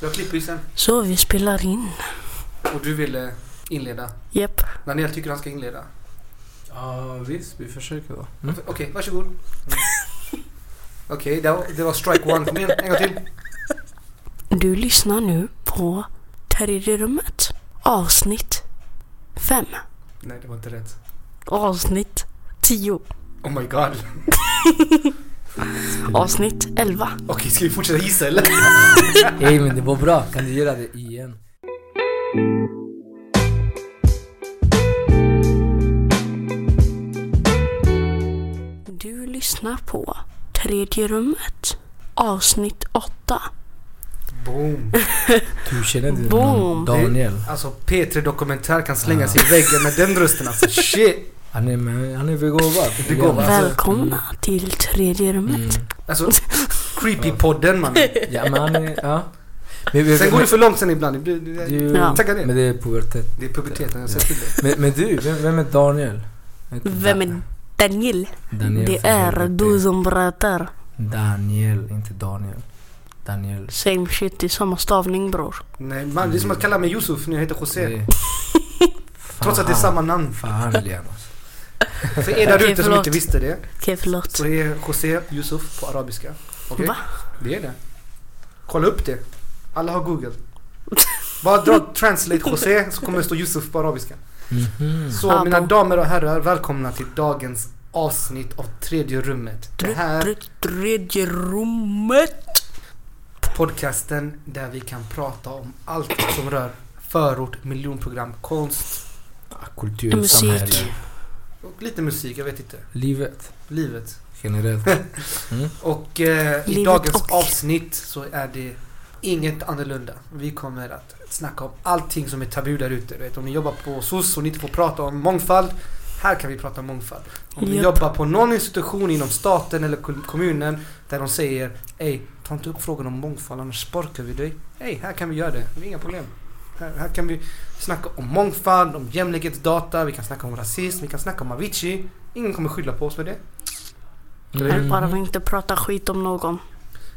Jag klipper ju sen. Så vi spelar in. Och du ville inleda. Japp. Daniel tycker han ska inleda. Ja, visst. Vi försöker då. Mm. Okej, varsågod. Mm. Okej, det, var, det var strike one. Kom igen, en gång till. Du lyssnar nu på Tredje rummet. Avsnitt 5. Nej, det var inte rätt. Avsnitt 10. Oh my god. Avsnitt 11. Okej, ska vi fortsätta gissa eller? Hej men det var bra. Kan du göra det igen? Du lyssnar på Tredje rummet. Avsnitt 8. Boom. Du känner inte Boom. någon Daniel? Alltså P3 Dokumentär kan slänga sig i väggen med den rösten alltså. Shit. Han är, med, han är begåvad. Begåvad. Välkomna till Tredje rummet. Mm. Alltså, Creepy-podden man. Ja men han är, ja. Men, men, Sen går det för långt sen ibland. Det det- Ja. Tagga ner. Men det är pubertet. Det är puberteten, jag säger till dig. Men, men du, vem, vem är Daniel? Vem är Daniel? Daniel Det är du som berättar. Daniel, inte Daniel. Daniel. Same shit i samma stavning bror. Nej, man, det är som att kalla mig Yusuf när jag heter José. Det- Trots att det är samma namn. Fan Lianos. För er där ute som inte visste det. Okej förlåt. Så är José Yusuf på arabiska. Okej? Va? Det är det. Kolla upp det. Alla har google. Bara dra translate José så kommer det stå Yusuf på arabiska. Mhm. Så Ja, mina damer och herrar, välkomna till dagens avsnitt av tredje rummet. Det här Tredje, rummet. podcasten där vi kan prata om allt som rör förort, miljonprogram, konst Kultur, Musik. samhälle, och lite musik, jag vet inte. livet Livet. generellt. Mm. Och eh, i Livet dagens och- avsnitt så är det inget annorlunda. Vi kommer att snacka om allting som är tabu där ute. Du vet, Om ni jobbar på SOS och ni inte får prata om mångfald, här kan vi prata om mångfald. Om ni Japp. jobbar på någon institution inom staten eller kom- kommunen där de säger Ey, ta inte upp frågan om mångfald annars sparkar vi dig. Ey, här kan vi göra det. Det är inga problem. Här, här kan vi snacka om mångfald, om jämlikhetsdata, vi kan snacka om rasism, vi kan snacka om Avicii. Ingen kommer skylla på oss för det. Mm. Bara vi inte pratar skit om någon.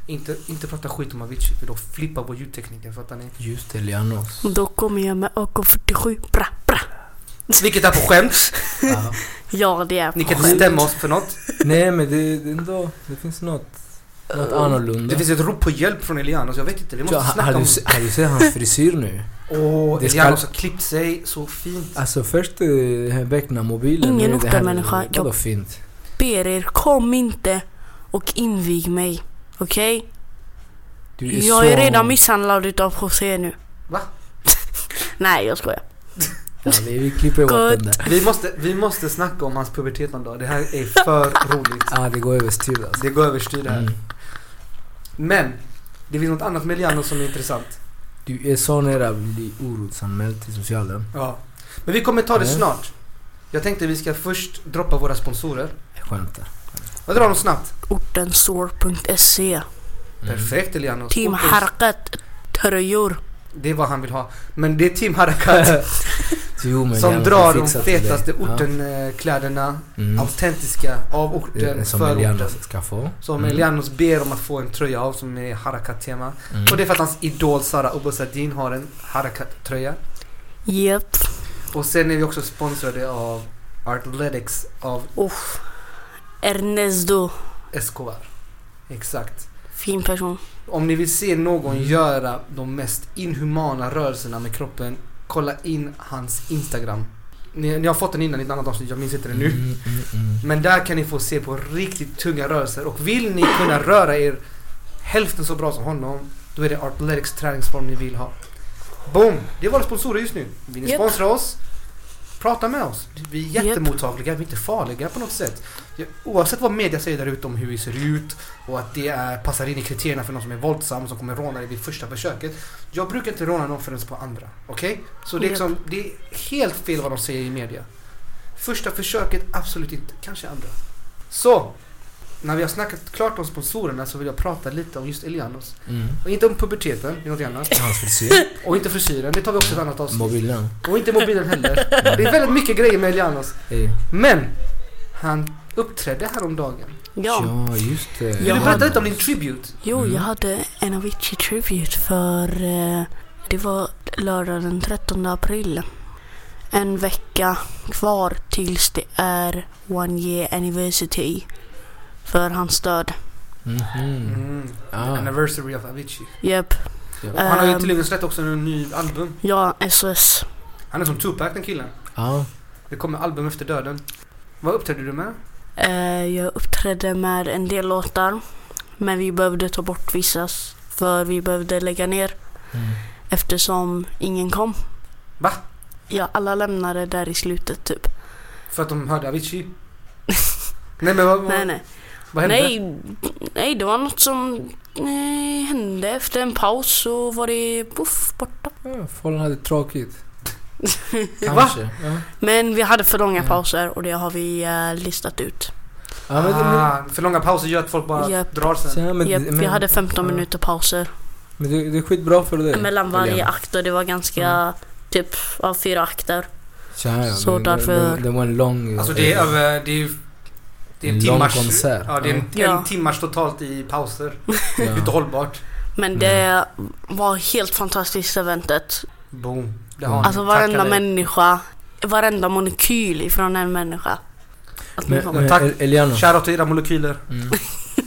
Inte, inte prata skit om Avicii för då flippar vår ljudtekniker fattar ni? Just det, Lianos. Då kommer jag med AK47. Bra, bra. Vilket är på skämt. Ja. Ja det är Ni kan på inte stämma oss för något. Nej men det, det, ändå, det finns något, något annorlunda. Det finns ett rop på hjälp från Elianos, jag vet inte. Vi måste Ja, snacka har, om... du, se- har du sett hans frisyr nu? Åh, Det ska- har klippt sig så fint. Alltså först eh, den här Beckna-mobilen. Ingen är. Vadå Jag- fint? Ber er, kom inte och invig mig. Okej? Du Jag är så- redan misshandlad utav José nu. Va? Nej jag skojar. Ja, vi, vi klipper bort Gott. den där. Vi måste, vi måste snacka om hans pubertet någon dag. Det här är för roligt. Ja, det går överstyr alltså. Det går överstyr det här. Mm. Men, det finns något annat med Elianos som är intressant. Du är så nära att bli orotsanmäld till socialen. Ja. Men vi kommer ta det snart. Jag tänkte vi ska först droppa våra sponsorer. Jag skämtar. Jag drar dem snabbt. Ortenstore.se Mm. Perfekt Elianos. Team Ortens- Harkat tröjor. Det är vad han vill ha. Men det är Team Harakat Jo, men som drar de fetaste Ja. ortenkläderna. Mm. Autentiska av orten, Som för Elianos orten. ska få. Som Mm. Elianos ber om att få en tröja av som är Harakat-tema. Mm. Och det är för att hans idol Sara Obosadin har en Harakat-tröja. Japp. Och sen är vi också sponsrade av Artletics av Uff. Ernesto. Escobar. Exakt. Fin person. Om ni vill se någon Mm. göra de mest inhumana rörelserna med kroppen, kolla in hans Instagram. Ni, ni har fått den innan i ett annat avsnitt, jag minns inte det nu. Mm, mm, mm. Men där kan ni få se på riktigt tunga rörelser. Och vill ni kunna röra er hälften så bra som honom, då är det Artletics träningsform ni vill ha. Boom! Det är våra sponsorer just nu. Vill ni sponsra oss? Prata med oss. Vi är jättemottagliga, vi är inte farliga på något sätt. Oavsett vad media säger där ute om hur vi ser ut och att det är, passar in i kriterierna för någon som är våldsam som kommer råna dig vid första försöket. Jag brukar inte råna någon förrän på andra. Okej? Så det är, liksom, det är helt fel vad de säger i media. Första försöket, absolut inte. Kanske andra. Så, när vi har snackat klart om sponsorerna så vill jag prata lite om just Elianos. Mm. Och inte om puberteten, det är något annat. Hans frisyr. Och inte frisyren, det tar vi också ett annat avsnitt. Mobilen. Och inte mobilen heller. Det är väldigt mycket grejer med Elianos. Hey. Men, han uppträdde häromdagen Ja. ja just det. Vill du berätta lite om din tribute? Jo, Mm. jag hade en Avicii Tribute för eh, det var lördag den 13 april. En vecka kvar tills det är One Year Anniversary för hans död. Mhm. Mm. Ah. Anniversary of Avicii. Japp, Ja. Och han har ju Ehm. tydligen släppt också en ny album. ja, SOS. Han är som Tupac den killen. Ja. Det kommer album efter döden. Vad uppträdde du med? Eh, jag uppträdde med en del låtar. Men vi behövde ta bort vissa för vi behövde lägga ner Mm. eftersom ingen kom. Va? Ja, alla lämnade där i slutet typ. För att de hörde Avicii? nej men vad, vad, Nej, nej. Vad hände? Nej, nej, det var något som eh, hände. Efter en paus så var det poff, borta. Ja, folk hade tråkigt. Kanske. Ja. Men vi hade för långa Ja. pauser och det har vi eh, listat ut. Ja, men, ah, för långa pauser gör att folk bara Japp. drar sen. ja, men, Japp, men, vi hade 15 ja. minuter pauser Men det, det är skitbra för dig. mellan varje Helena. akt och det var ganska typ av fyra akter. Ja, ja, Så men det- därför- Det, det var en lång... Alltså det är över... Det är, det är en lång timmars... konsert. Ja, det är en, Ja. en timmars totalt i pauser. ja. Det är inte hållbart. Men Mm. det var helt fantastiskt eventet. Boom. Det Mm. har Alltså ni. varenda Tackar människa, varenda molekyl ifrån en människa. Men, men Tack. El- Eliana. Shoutout till era molekyler. Mm.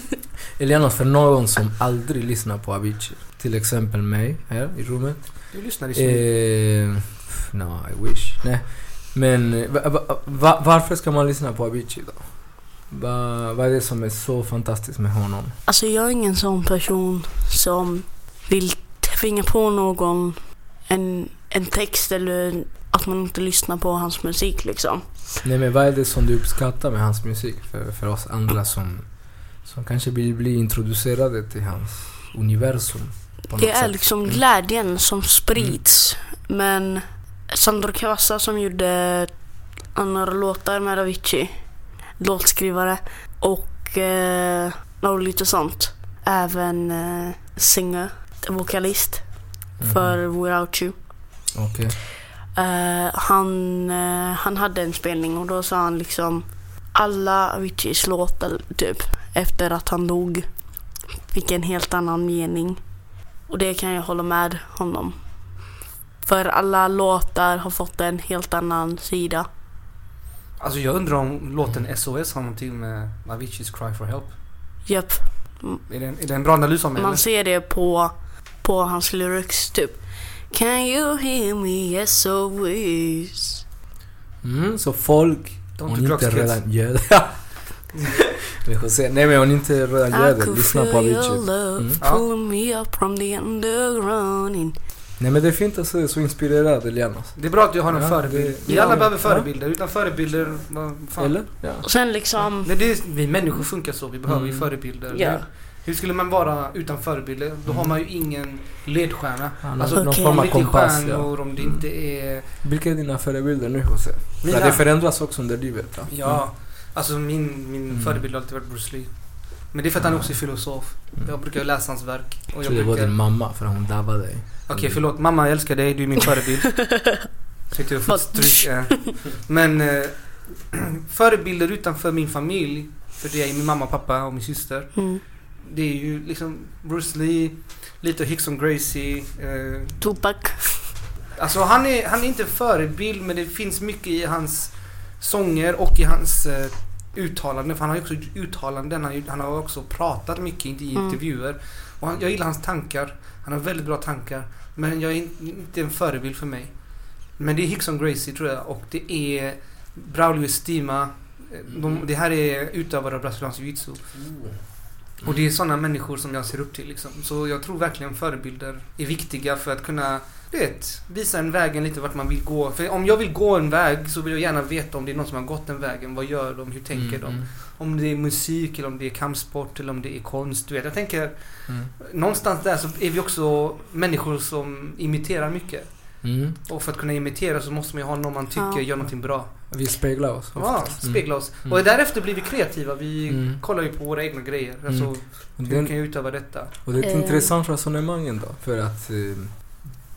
Eliana, för någon som aldrig lyssnar på Avicii. Till exempel mig här i rummet. Du lyssnar i smyg. Eh, no, I wish. Nej. Men eh, va, va, varför ska man lyssna på Avicii då? Va, vad är det som är så fantastiskt med honom? Alltså jag är ingen sån person som vill tvinga på någon en, en text eller att man inte lyssnar på hans musik liksom. Nej men vad är det som du uppskattar med hans musik för, för oss andra som, som kanske vill bli introducerade till hans universum? Det är sätt? liksom Mm. glädjen som sprids. Men Sandro Cavazza som gjorde några låtar med Avicii, låtskrivare och, eh, och lite sånt. Även eh, singer, vokalist Mhm. för Without You. Okej. Eh, han, eh, han hade en spelning och då sa han liksom alla Aviciis låtar typ efter att han dog fick en helt annan mening. Och det kan jag hålla med honom. För alla låtar har fått en helt annan sida. Alltså jag undrar om låten SOS har någonting med Aviciis Cry for Help. Japp. Är det en, är det en bra analys om det? Man eller? ser det på, på hans lyrics typ. Can you hear me SOS? Mm, så folk, Don't do inte redan gör det. Vi får se. Nej men om inte redan gör I det, could lyssna på feel your Avicii. love Mm. Ja. Nej men det är fint att se så inspirerad Eliana. Det är bra att du har en Ja, förebild. det- Vi ja, alla ja. behöver förebilder. Utan förebilder, vad fan. Eller? Ja. Och sen liksom... Nej, det är, vi människor funkar så. Vi behöver ju Mm. förebilder. Ja. Hur, skulle man vara utan förebilder? Då har Mm. man ju ingen ledstjärna. Ja, Alltså, någon Okej. form Om av det inte är kompass. Ja. stjärnor, om det inte är... Vilka är dina förebilder nu Jose? Mina, Ja, det förändras också under livet. Ja. ja, alltså min, min Mm. förebild har alltid varit Bruce Lee. Men det är för att han också är filosof. Mm. Jag brukar läsa hans verk. Och Jag jag tror det var brukar... din mamma för hon dabbade dig. Okej, förlåt. Mamma, jag älskar dig. Du är min förebild. Tyckte jag fått stryk. eh. Men eh, förebilder utanför min familj, för det är min mamma, pappa och min syster. Mm. Det är ju liksom Bruce Lee, lite Hickson Gracie. Eh, Tupac. alltså han är, han är inte en förebild men det finns mycket i hans sånger och i hans eh, uttalanden. För han har ju också gjort uttalanden. Han, har ju- han har också pratat mycket i Mm. intervjuer. Och han, jag gillar hans tankar. Han har väldigt bra tankar. Men jag är in- inte en förebild för mig. Men det är Hickson Gracie tror jag och det är Braulio Estima. Eh, De, det här är utövare av brasiliansk jiu-jitsu. Och det är sådana människor som jag ser upp till liksom. Så jag tror verkligen förebilder är viktiga för att kunna, du vet, visa en vägen lite vart man vill gå. För om jag vill gå en väg så vill jag gärna veta om det är någon som har gått den vägen. Vad gör de? Hur tänker de? Mm, Om det är musik eller om det är kampsport eller om det är konst. Du vet, jag tänker mm, någonstans där så är vi också människor som imiterar mycket. Mm. Och för att kunna imitera så måste man ju ha någon man tycker Ja. gör någonting bra. Vi speglar oss Ja, ofta. spegla oss. Mm. Och därefter blir vi kreativa. Vi Mm. kollar ju på våra egna grejer. Alltså, Och hur den- kan jag utöva detta? Och det är ett Eh. intressant resonemang ändå. För att eh,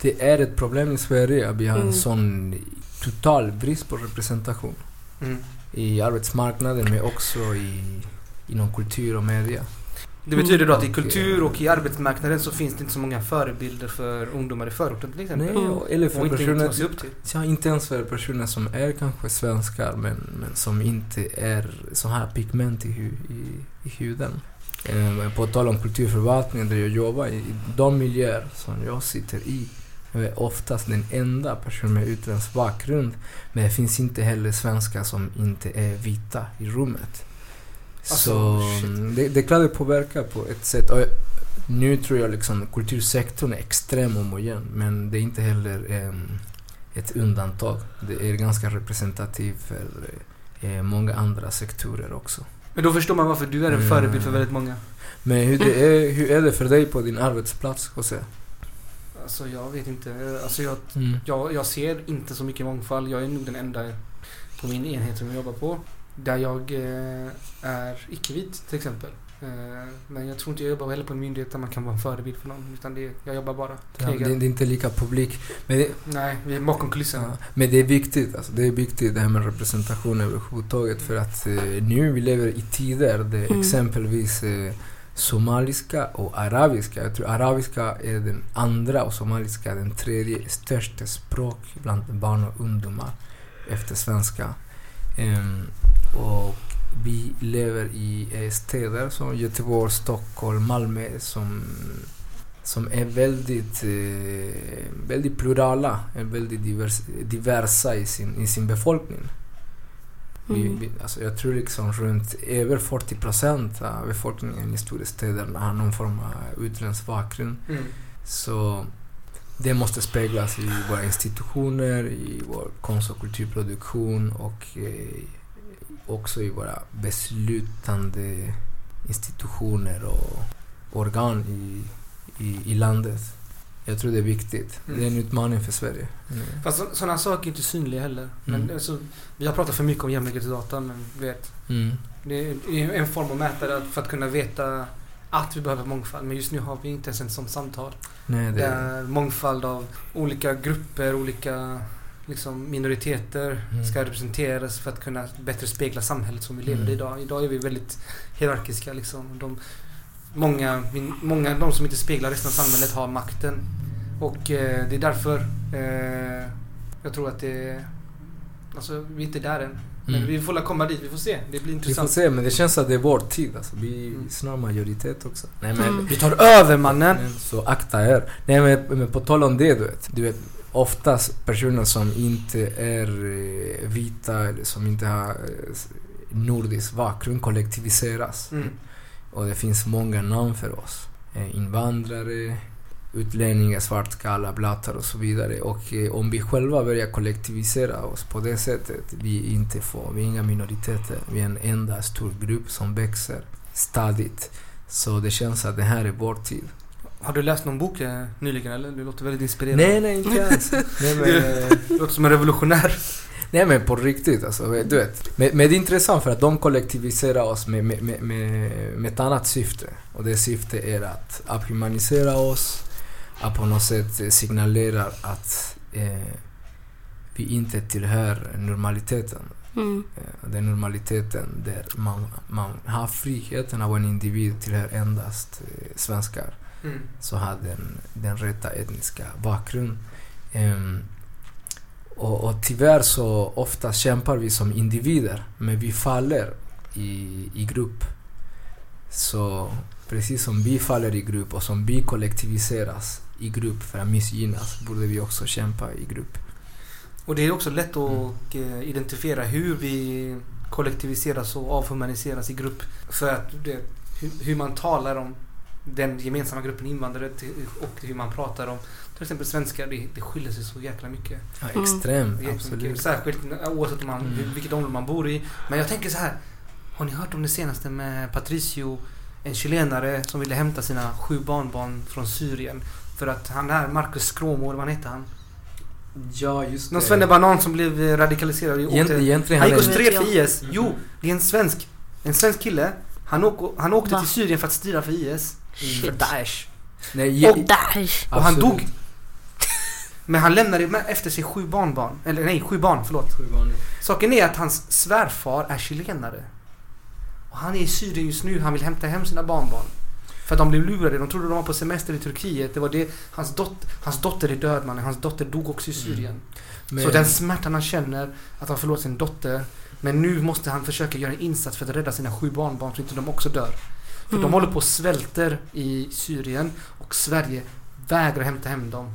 det är ett problem i Sverige att vi har en Mm. sån total brist på representation. Mm. I arbetsmarknaden men också i inom kultur och media. Det betyder då att i Och, kultur och i arbetsmarknaden så finns det inte så många förebilder för ungdomar i förorten till exempel. Nej, och- eller och för inte inte se personer, upp till. ja, inte ens för personer som är kanske svenskar men, men som inte är så här pigment i, hu, i, i huden. Eh, på tal om kulturförvaltningen där jag jobbar, i i de miljöer som jag sitter i, jag är oftast den enda personen med utländsk bakgrund. Men det finns inte heller svenskar som inte är vita i rummet. Alltså, så shit. mm, det, det är klart det påverkar på ett sätt. Och nu tror jag liksom kultursektorn är extremt homogen men det är inte heller em, ett undantag. Det är ganska representativt för eh, många andra sektorer också. Men då förstår man varför du är en Mm. förebild för väldigt många. Men hur, är, hur är det för dig på din arbetsplats, José? Alltså jag vet inte. Alltså jag, Mm. jag, jag ser inte så mycket mångfald. Jag är nog den enda på min enhet som jag jobbar på. Där jag eh, är icke-vit till exempel. Eh, men jag tror inte jag jobbar heller på en myndighet där man kan vara en förebild för någon. Utan det, jag jobbar bara. Ja, det, är inte lika publik. Men det, Nej, vi är bakom kulisserna. Ja, men det är viktigt, alltså, det är viktigt det här med representation överhuvudtaget för att eh, nu vi lever i tider där Mm. exempelvis eh, somaliska och arabiska, jag tror arabiska är den andra och somaliska är den tredje största språk bland barn och ungdomar efter svenska. Ehm, och vi lever i städer som Göteborg, Stockholm, Malmö som som är väldigt, eh, väldigt plurala, är väldigt divers, diversa i sin, i sin befolkning. Vi, Mm. vi, alltså jag tror liksom runt över 40 procent av befolkningen i stora städerna har någon form av utländsk bakgrund. Mm. Så det måste speglas i våra institutioner, i vår konst och kulturproduktion och eh, också i våra beslutande institutioner och organ i, i, i landet. Jag tror det är viktigt. Mm. Det är en utmaning för Sverige. Mm. Fast sådana saker är inte synliga heller. Men Mm. alltså, vi har pratat för mycket om jämlikhetsdata men vet, Mm. det är en form av mätare för att kunna veta att vi behöver mångfald. Men just nu har vi inte ens ett sånt samtal. Nej, det, Där mångfald av olika grupper, olika liksom, minoriteter Mm. ska representeras för att kunna bättre spegla samhället som vi lever Mm. i idag. Idag är vi väldigt hierarkiska. Liksom. De, många, min- många av de som inte speglar resten av samhället har makten. Och eh, det är därför eh, jag tror att det... Alltså, vi är inte där än. Men Mm. vi får komma dit, vi får se. Det blir Vi får intressant. se, men det känns att det är vår tid. Alltså. Vi är Mm. snart majoritet också. Nej, men, Mm. Vi tar över mannen! Så akta er. Nej men, men på tal om det du vet. Du vet oftast personer som inte är eh, vita eller som inte har eh, nordisk bakgrund kollektiviseras. Mm. Och det finns många namn för oss. Eh, invandrare, utlänningar, svartskallar, blattar och så vidare. Och eh, om vi själva börjar kollektivisera oss på det sättet, vi är inte få, vi är inga minoriteter. Vi är en enda stor grupp som växer stadigt. Så det känns att det här är vår tid. Har du läst någon bok eh, nyligen eller? Du låter väldigt inspirerad. Nej, nej, inte ens. nej, men, eh, Du låter som en revolutionär. nej, men på riktigt alltså. Du vet. Men, men det är intressant för att de kollektiviserar oss med, med, med, med, med ett annat syfte. Och det syftet är att avhumanisera oss, att på något sätt eh, signalera att eh, vi inte tillhör normaliteten. Mm. Eh, Den normaliteten där man, man har friheten av en individ tillhör endast eh, svenskar. Mm. så har den, den rätta etniska bakgrund. Ehm, och, och tyvärr så ofta kämpar vi som individer, men vi faller i, i grupp. Så precis som vi faller i grupp och som vi kollektiviseras i grupp för att missgynnas, borde vi också kämpa i grupp. Och det är också lätt att Mm. eh, identifiera hur vi kollektiviseras och avhumaniseras i grupp. För att det, hur man talar om den gemensamma gruppen invandrare och hur man pratar om till exempel svenskar. Det, det skiljer sig så jäkla mycket. Ja, Mm. extremt, Jättemycket. absolut. Särskilt oavsett om man, Mm. vilket område man bor i. Men jag tänker så här. Har ni hört om det senaste med Patricio? En chilenare som ville hämta sina sju barnbarn från Syrien. För att han är Marcus Skråmo, eller vad heter han? Ja, just Någon svennebanan som blev radikaliserad. Egent, egentligen Han han gick och stred för. IS. Jo, det är en svensk. En svensk kille. Han, åk, han åkte Va? till Syrien för att strida för IS. För. Daesh. Nej, Och Daesh. Och han absolut. dog. Men han lämnade efter sig sju barnbarn. Eller nej, sju barn, förlåt. Saken är att hans svärfar är chilenare. Och Och han är i Syrien just nu. Han vill hämta hem sina barnbarn. För att de blev lurade. De trodde de var på semester i Turkiet. Det var det. Hans, dot, hans dotter är död mannen. Hans dotter dog också i Syrien. Men, Så den smärtan han känner att han förlorat sin dotter. Men nu måste han försöka göra en insats för att rädda sina sju barnbarn så inte de också dör. För de Mm. håller på och svälter i Syrien och Sverige vägrar hämta hem dem.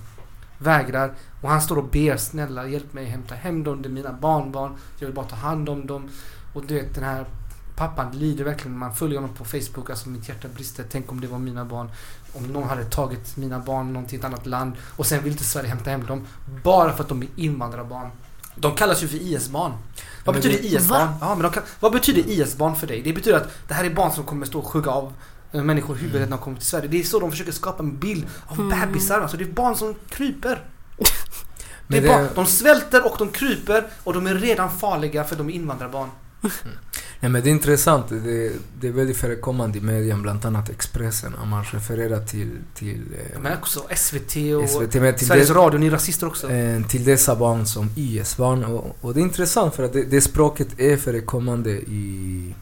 Vägrar. Och han står och ber snälla hjälp mig hämta hem dem. Det är mina barnbarn. Jag vill bara ta hand om dem. Och du vet den här pappan lider verkligen. Man följer honom på Facebook. Alltså mitt hjärta brister. Tänk om det var mina barn. Om någon hade tagit mina barn någon till ett annat land och sen vill inte Sverige hämta hem dem. Bara för att de är invandrarbarn. De kallas ju för IS-barn. Vad Men betyder det- IS-barn? Va? Ja, men kan, vad betyder IS-barn för dig? Det betyder att det här är barn som kommer stå och skugga av eh, människor huvudet när de kommer till Sverige. Det är så de försöker skapa en bild av Mm. bebisar. Alltså det är barn som kryper. Det är barn. De svälter och de kryper och de är redan farliga för de är invandrarbarn. Nej, men det är intressant. Det, det är väldigt förekommande i media, bland annat Expressen, om man refererar till, till, eh, Men också SVT och SVT, men till, Sveriges det, Radio, ni är rasister också. eh, till dessa barn som IS-barn. Och, och det är intressant för att det, det språket är förekommande i,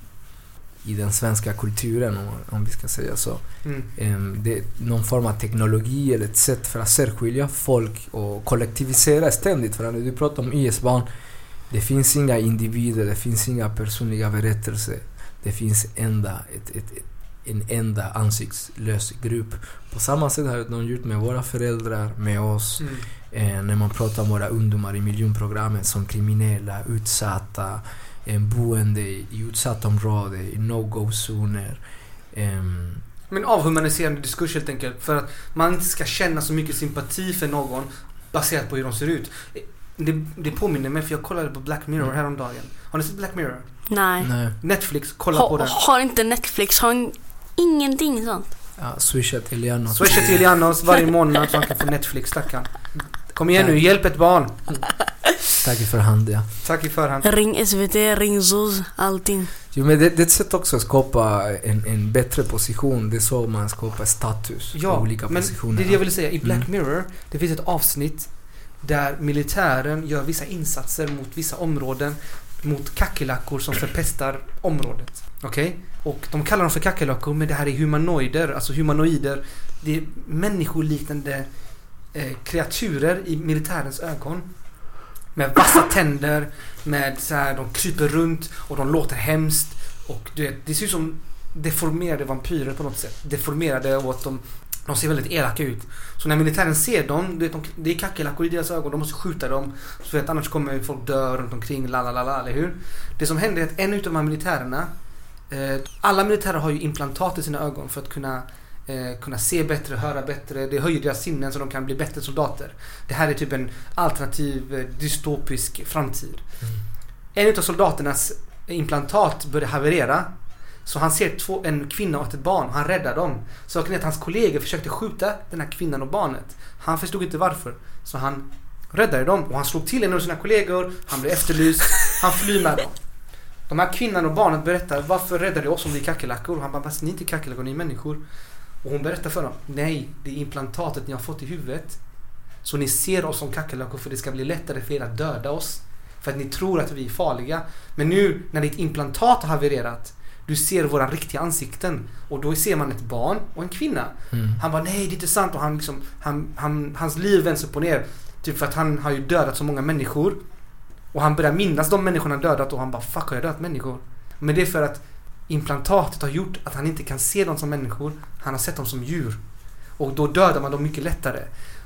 i den svenska kulturen, om, vi ska säga så. Mm. Det är någon form av teknologi eller ett sätt för att särskilja folk och kollektivisera ständigt. För när du pratar om IS-barn, det finns inga individer, det finns inga personliga berättelser. Det finns enda, ett, ett, ett, en enda ansiktslös grupp. På samma sätt har de gjort med våra föräldrar, med oss. Mm. Eh, när man pratar om våra ungdomar i miljonprogrammet som kriminella, utsatta, eh, boende i utsatta områden, i no-go-zoner. Ehm, Men avhumaniserande diskurs helt enkelt. För att man inte ska känna så mycket sympati för någon baserat på hur de ser ut. Det, det påminner mig, för jag kollade på Black Mirror Mm. häromdagen. Har ni sett Black Mirror? Nej. nej. Netflix, kolla på Ha, den. har inte Netflix, har in- ingenting sånt. Ja, swishat Eliana. Swisha till Janos varje månad så han kan få Netflix, stackarn. Kom igen nu, hjälp ett barn. Tack för hand, ja. Tack i förhand. Ring SVT, ring ZOZ, allting. Jo, men det, det är ett sätt också att skapa en, en bättre position. Det är så man skapar status Ja, på olika men positioner. det är det jag vill säga. I Black Mm. Mirror, det finns ett avsnitt där militären gör vissa insatser mot vissa områden mot kackerlackor som förpestar området. Okej? Och de kallar dem för kackerlackor men det här är humanoider, alltså humanoider. Det är människoliknande eh, kreaturer i militärens ögon. Med vassa tänder, med så här, de kryper runt och de låter hemskt. Och du vet, det ser ut som deformerade vampyrer på något sätt. Deformerade och att de, de ser väldigt elaka ut. Så när militären ser dem, du vet, de, det är kackerlackor i deras ögon, de måste skjuta dem. Så vet, annars kommer folk dö runt omkring, la la la la, eller hur? Det som händer är att en utav de här militärerna, eh, alla militärer har ju implantat i sina ögon för att kunna eh, kunna se bättre, höra bättre. Det höjer deras sinnen så de kan bli bättre soldater. Det här är typ en alternativ eh, dystopisk framtid. En utav soldaternas implantat börjar haverera. Så han ser två, en kvinna och ett barn. Han räddar dem. Saken är att hans kollegor försökte skjuta den här kvinnan och barnet. Han förstod inte varför. Så han räddade dem och han slog till en av sina kollegor. Han blev efterlyst. Han flyr med dem. De här kvinnan och barnet berättar varför räddade du oss om vi är kackerlackor? Och han bara, fast ni är inte kackerlackor, ni är människor. Och hon berättar för dem, nej, det är implantatet ni har fått i huvudet. Så ni ser oss som kackerlackor för det ska bli lättare för er att döda oss. För att ni tror att vi är farliga. Men nu när ditt implantat har havererat, du ser våra riktiga ansikten. Och då ser man ett barn och en kvinna. Mm. Han bara, nej det är inte sant. Och han liksom, han, han, hans liv vänds upp och ner. Typ för att han har ju dödat så många människor. Och han börjar minnas de människorna han dödat och han bara, fuck har jag dödat människor? Men det är för att implantatet har gjort att han inte kan se dem som människor. Han har sett dem som djur. Och då dödar man dem mycket lättare.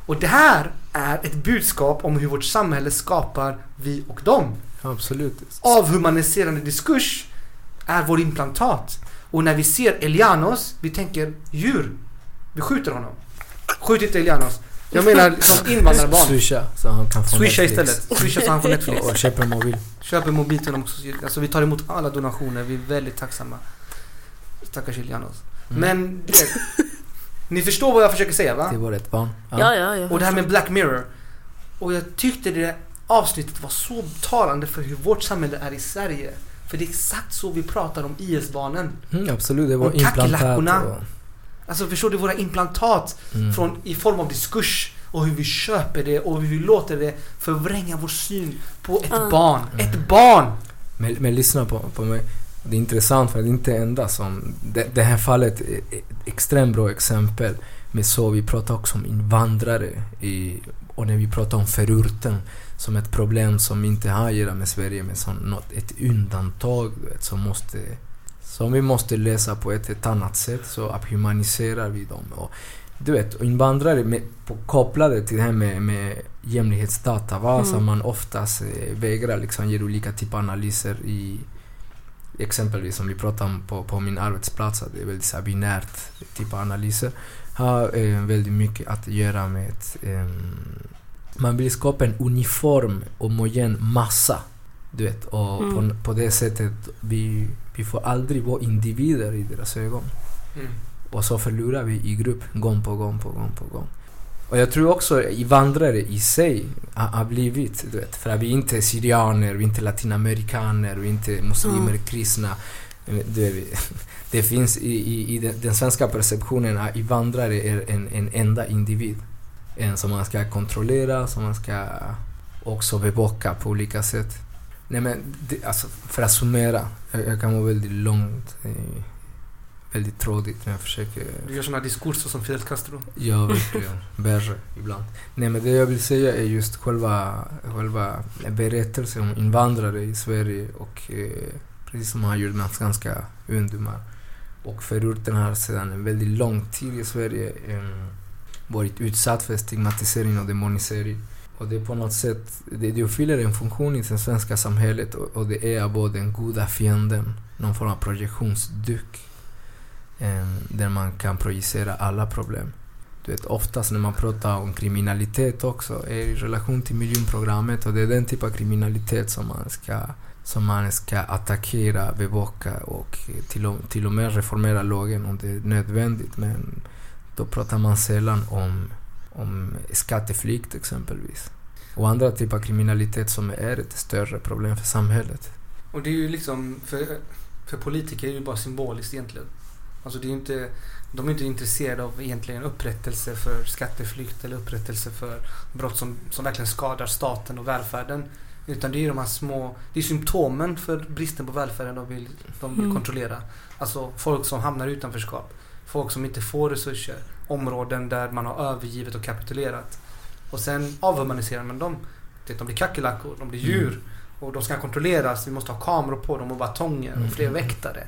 Och det här är ett budskap om hur vårt samhälle skapar vi och dem. Absolut. Avhumaniserande diskurs är vår implantat. Och när vi ser Elianos, vi tänker djur. Vi skjuter honom. Skjut inte Elianos. Jag menar som invandrarbarn. Swisha så han kan få Swisha Netflix. istället. Swisha så han får Netflix. Och köpa en mobil. Köp en mobil till honom också. Alltså vi tar emot alla donationer. Vi är väldigt tacksamma. Stackars Elianos. Mm. Men du vet, ni förstår vad jag försöker säga va? Det var ett barn. Ja, ja, ja. Och det här med Black Mirror. Och jag tyckte det avsnittet var så talande för hur vårt samhälle är i Sverige. För det är exakt så vi pratar om IS-barnen. Mm, absolut, det var Och implantat. Och, Alltså förstår du våra implantat mm. från, i form av diskurs och hur vi köper det och hur vi låter det förvränga vår syn på ett Ah. barn. Mm. Ett barn! men, men lyssna på, på mig. Det är intressant för det är inte enda som... Det, det här fallet är ett extremt bra exempel. Men så vi pratar också om invandrare i, och när vi pratar om förorten som ett problem som inte har att göra med Sverige men som något, ett undantag vet, som måste som vi måste lösa på ett, ett annat sätt så humaniserar vi dem. Och, du vet, invandrare med, på, kopplade till det här med, med jämlikhetsdatabas mm. man oftast eh, vägrar liksom ge olika typer av analyser i exempelvis som vi pratade om på, på min arbetsplats, att det är väldigt så binärt typ av analyser, har eh, väldigt mycket att göra med eh, man vill skapa en uniform, homogen massa. Du vet, och mm. på, på det sättet vi, vi får aldrig vara individer i deras ögon. Mm. Och så förlorar vi i grupp gång på gång på gång på gång. Och jag tror också invandrare i sig har blivit, du vet, för att vi inte är syrianer, vi är inte latinamerikaner, vi är inte muslimer, mm. kristna. Det, det finns i, i, i den, den svenska perceptionen att invandrare är en, en enda individ. En som man ska kontrollera, som man ska också bevaka på olika sätt. Nej men, det, alltså, för att summera, jag, jag kan vara väldigt långt väldigt trådigt när jag försöker... Du gör såna diskurser som Fidel Castro. Ja, verkligen. Värre ibland. Nej, men det jag vill säga är just själva, själva berättelsen om invandrare i Sverige och eh, precis som har gjort med ganska ungdomar. Och förorten har sedan en väldigt lång tid i Sverige eh, varit utsatt för stigmatisering och demonisering. Och det är på något sätt, det, det fyller en funktion i det svenska samhället och, och det är både den goda fienden, någon form av projektionsduk eh, där man kan projicera alla problem. Du vet, oftast när man pratar om kriminalitet också är i relation till miljonprogrammet och det är den typ av kriminalitet som man ska, som man ska attackera, bevaka och till och, till och med reformera lagen om det är nödvändigt. Men då pratar man sällan om, om skatteflykt exempelvis. Och andra typer av kriminalitet som är ett större problem för samhället. Och det är ju liksom, för, för politiker är det ju bara symboliskt egentligen. Alltså det är inte, de är inte intresserade av egentligen upprättelse för skatteflykt eller upprättelse för brott som, som verkligen skadar staten och välfärden. Utan det är de här små, det är symptomen för bristen på välfärden de vill, de vill mm. kontrollera. Alltså folk som hamnar i utanförskap. Folk som inte får resurser. Områden där man har övergivit och kapitulerat. Och sen avhumaniserar man dem. De blir kackerlackor, de blir djur. Mm. Och de ska kontrolleras. Vi måste ha kameror på dem och batonger och fler mm. väktare.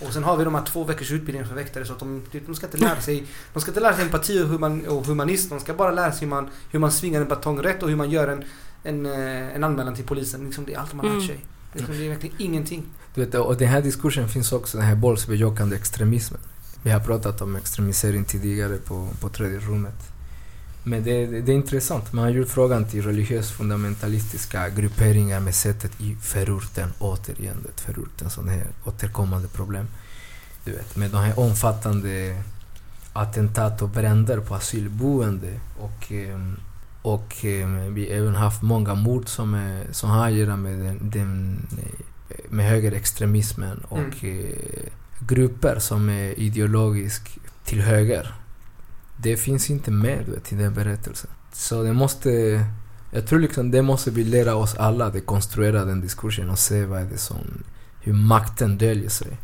Och sen har vi de här två veckors utbildningen för väktare så att de, de ska inte lära sig De ska inte lära sig empati och, human, och humanism. De ska bara lära sig hur man, hur man svingar en batong rätt och hur man gör en, en, eh, en anmälan till polisen. Liksom det är allt man har lärt mm. sig. Det är verkligen ingenting. Du vet, och den här diskursen finns också, den här våldsbejakande extremismen. Vi har pratat om extremisering tidigare på, på tredje rummet. Men det, det, det, är intressant. Man har gjort frågan till religiöst fundamentalistiska grupperingar med sättet i förorten, återigen, det förorten som är återkommande problem. Du vet, med de här omfattande attentat och bränder på asylboende och, ehm, och ehm, vi har även haft många mord som, är, som har att göra med, den, den, med högerextremismen och mm. Grupper som är ideologiskt till höger det finns inte med vet, i den berättelsen. Så det måste... Jag tror liksom det måste vi lära oss alla, att konstruera den diskursen och se vad är det som... Hur makten döljer sig.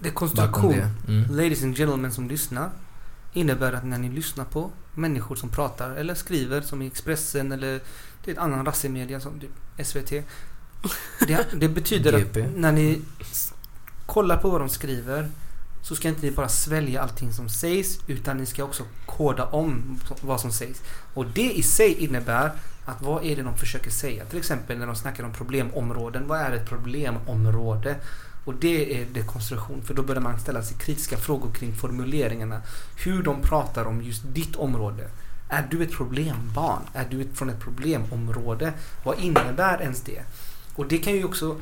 Dekonstruktion, det. Mm. ladies and gentlemen som lyssnar, innebär att när ni lyssnar på människor som pratar eller skriver som i Expressen eller det är ett annan rassemedia som typ SVT. Det, det betyder att när ni kolla på vad de skriver så ska inte ni bara svälja allting som sägs utan ni ska också koda om vad som sägs. Och det i sig innebär att vad är det de försöker säga? Till exempel när de snackar om problemområden. Vad är ett problemområde? Och det är dekonstruktion. För då börjar man ställa sig kritiska frågor kring formuleringarna. Hur de pratar om just ditt område. Är du ett problembarn? Är du från ett problemområde? Vad innebär ens det? Och det kan ju också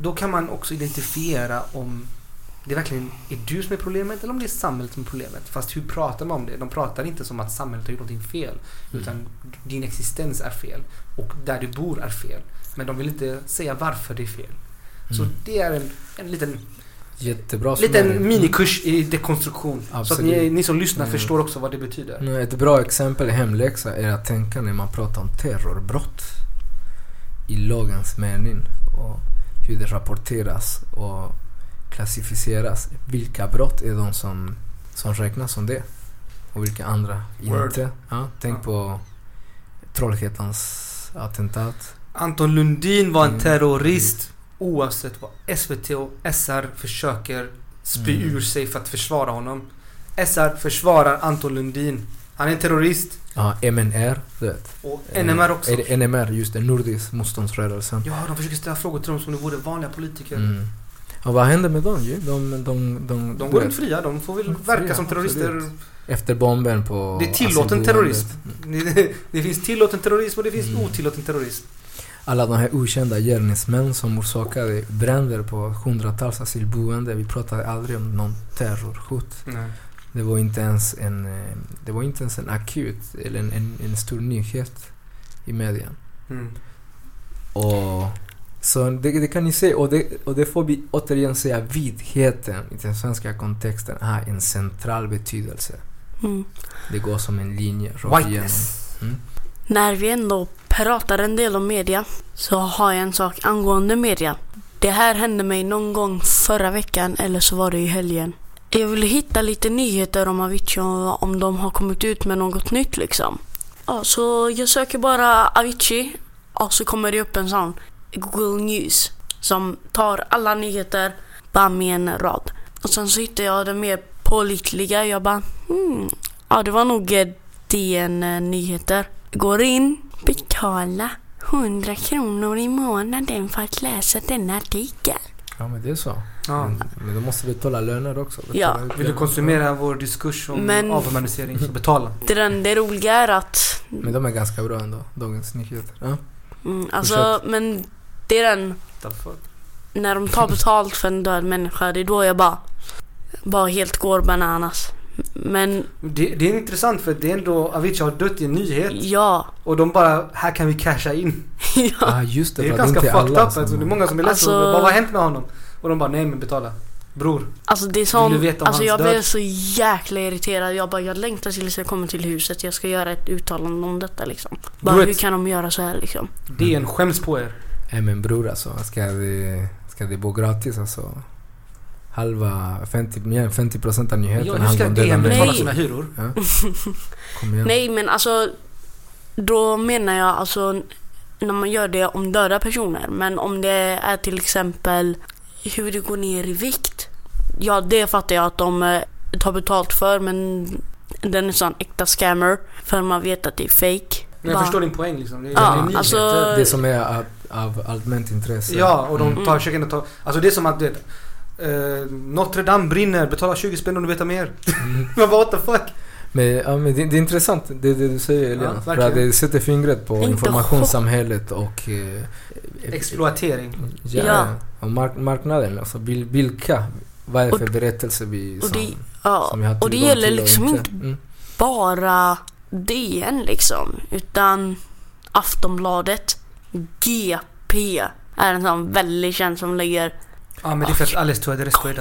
då kan man också identifiera om det verkligen är du som är problemet eller om det är samhället som är problemet. Fast hur pratar man om det? De pratar inte som att samhället har gjort någonting fel. Mm. Utan din existens är fel. Och där du bor är fel. Men de vill inte säga varför det är fel. Mm. Så det är en, en liten Jättebra liten minikurs i dekonstruktion. Absolut. Så att ni, ni som lyssnar mm. förstår också vad det betyder. Ett bra exempel i hemläxa är att tänka när man pratar om terrorbrott. I lagens mening. Och hur det rapporteras. Och klassificeras. Vilka brott är de som, som räknas som det? Och vilka andra Word. inte? Ja, tänk Ja. på Trollhättans attentat. Anton Lundin var en Mm. terrorist oavsett vad SVT och SR försöker spy Mm. ur sig för att försvara honom. SR försvarar Anton Lundin. Han är terrorist. Ja, MNR, du vet. Och Eh, NMR också. Är det NMR, just det. Nordisk motståndsrörelsen. Ja, de försöker ställa frågor till dem som om de vore vanliga politiker. Mm. Ja, vad hände med dem ju? De, de, de, De du går inte fria, de får väl De är verka fria, som terrorister. absolut. Efter bomben på Det är tillåten terrorist. Mm. Det, det finns tillåten terrorism och det finns Mm. otillåten terrorism. Alla de här okända gärningsmän som orsakade bränder på hundratals asylboenden. Vi pratade aldrig om någon terrorhot. Nej. Det var inte ens en, eh, det var inte ens en akut eller en, en, en stor nyhet i media. Mm. Och så det, det kan ni se och det, och det får vi återigen säga vidheten i den svenska kontexten har en central betydelse. Mm. Det går som en linje rakt igenom. Mm. När vi ändå pratar en del om media så har jag en sak angående media. Det här hände mig någon gång förra veckan eller så var det i helgen. Jag ville hitta lite nyheter om Avicii och om de har kommit ut med något nytt liksom. Ja, så jag söker bara Avicii och så kommer det upp en sån Google News som tar alla nyheter bara med en rad. Och sen så hittar jag det mer pålitliga. Jag bara hmm, ja det var nog DN Nyheter. Går in, betala 100 kronor i månaden för att läsa denna artikel. Ja men det är så. Ja. Men, men då måste vi betala löner också. Betala Ja. Vill du konsumera vår diskurs om Men- avhumanisering så betala. Det, den, det roliga är att Men de är ganska bra ändå, Dagens Nyheter. Ja. Mm, alltså, men det är den, när de tar betalt för en död människa, det är då jag bara, bara helt går bananas. Men Det, det är intressant för det är ändå Avicii har dött i en nyhet. ja, Och de bara, här kan vi casha in. ja. Ah, just det. Det är ganska fucked up alltså. Det är många som är ledsna. Alltså- bara, Vad har hänt med honom? Och de bara, nej men betala. Bror. Alltså det är Vill som, du veta om alltså jag död? blev så jäkla irriterad. Jag bara, jag längtar tills jag kommer till huset. Jag ska göra ett uttalande om detta liksom. Bara Bror, hur kan de göra så här liksom? Det är en skäms på er. Nej men bror alltså, ska det, ska det bo gratis alltså? Halva, 50, mer än 50 procent av nyheterna handlar om döda DN betala människor. sina hyror? Ja. Kom igen. Nej men alltså, då menar jag alltså när man gör det om döda personer. Men om det är till exempel hur det går ner i vikt. Ja, det fattar jag att de eh, tar betalt för men den är sån äkta scammer. För man vet att det är fake. Men jag Bara- förstår din poäng liksom. Det är, Ja, det är alltså- Det som är av, av allmänt intresse. Ja, och de Mm. tar, försöker ändå ta... Alltså det är som att du vet, eh, Notre Dame brinner, betala 20 spänn om du vet mer. Mm. Man bara what the fuck? Men, ja, men det, det är intressant det, det du säger Elian. för att det sätter fingret på Inte informationssamhället och... Eh, Exploatering. Ja, Ja. och mark- marknaden. Alltså vil- vilka, vad är det Och- för berättelse vi Och som, det, ja, som har och det gäller och liksom inte Mm. bara DN liksom. Utan Aftonbladet, GP är en sån väldigt känd som lägger Ja men det är för att Alice Tuadrescu är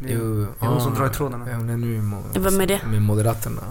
Jo, det är hon ah, som drar i trådarna. Ja, hon är nu mo- Vem är det? med Moderaterna.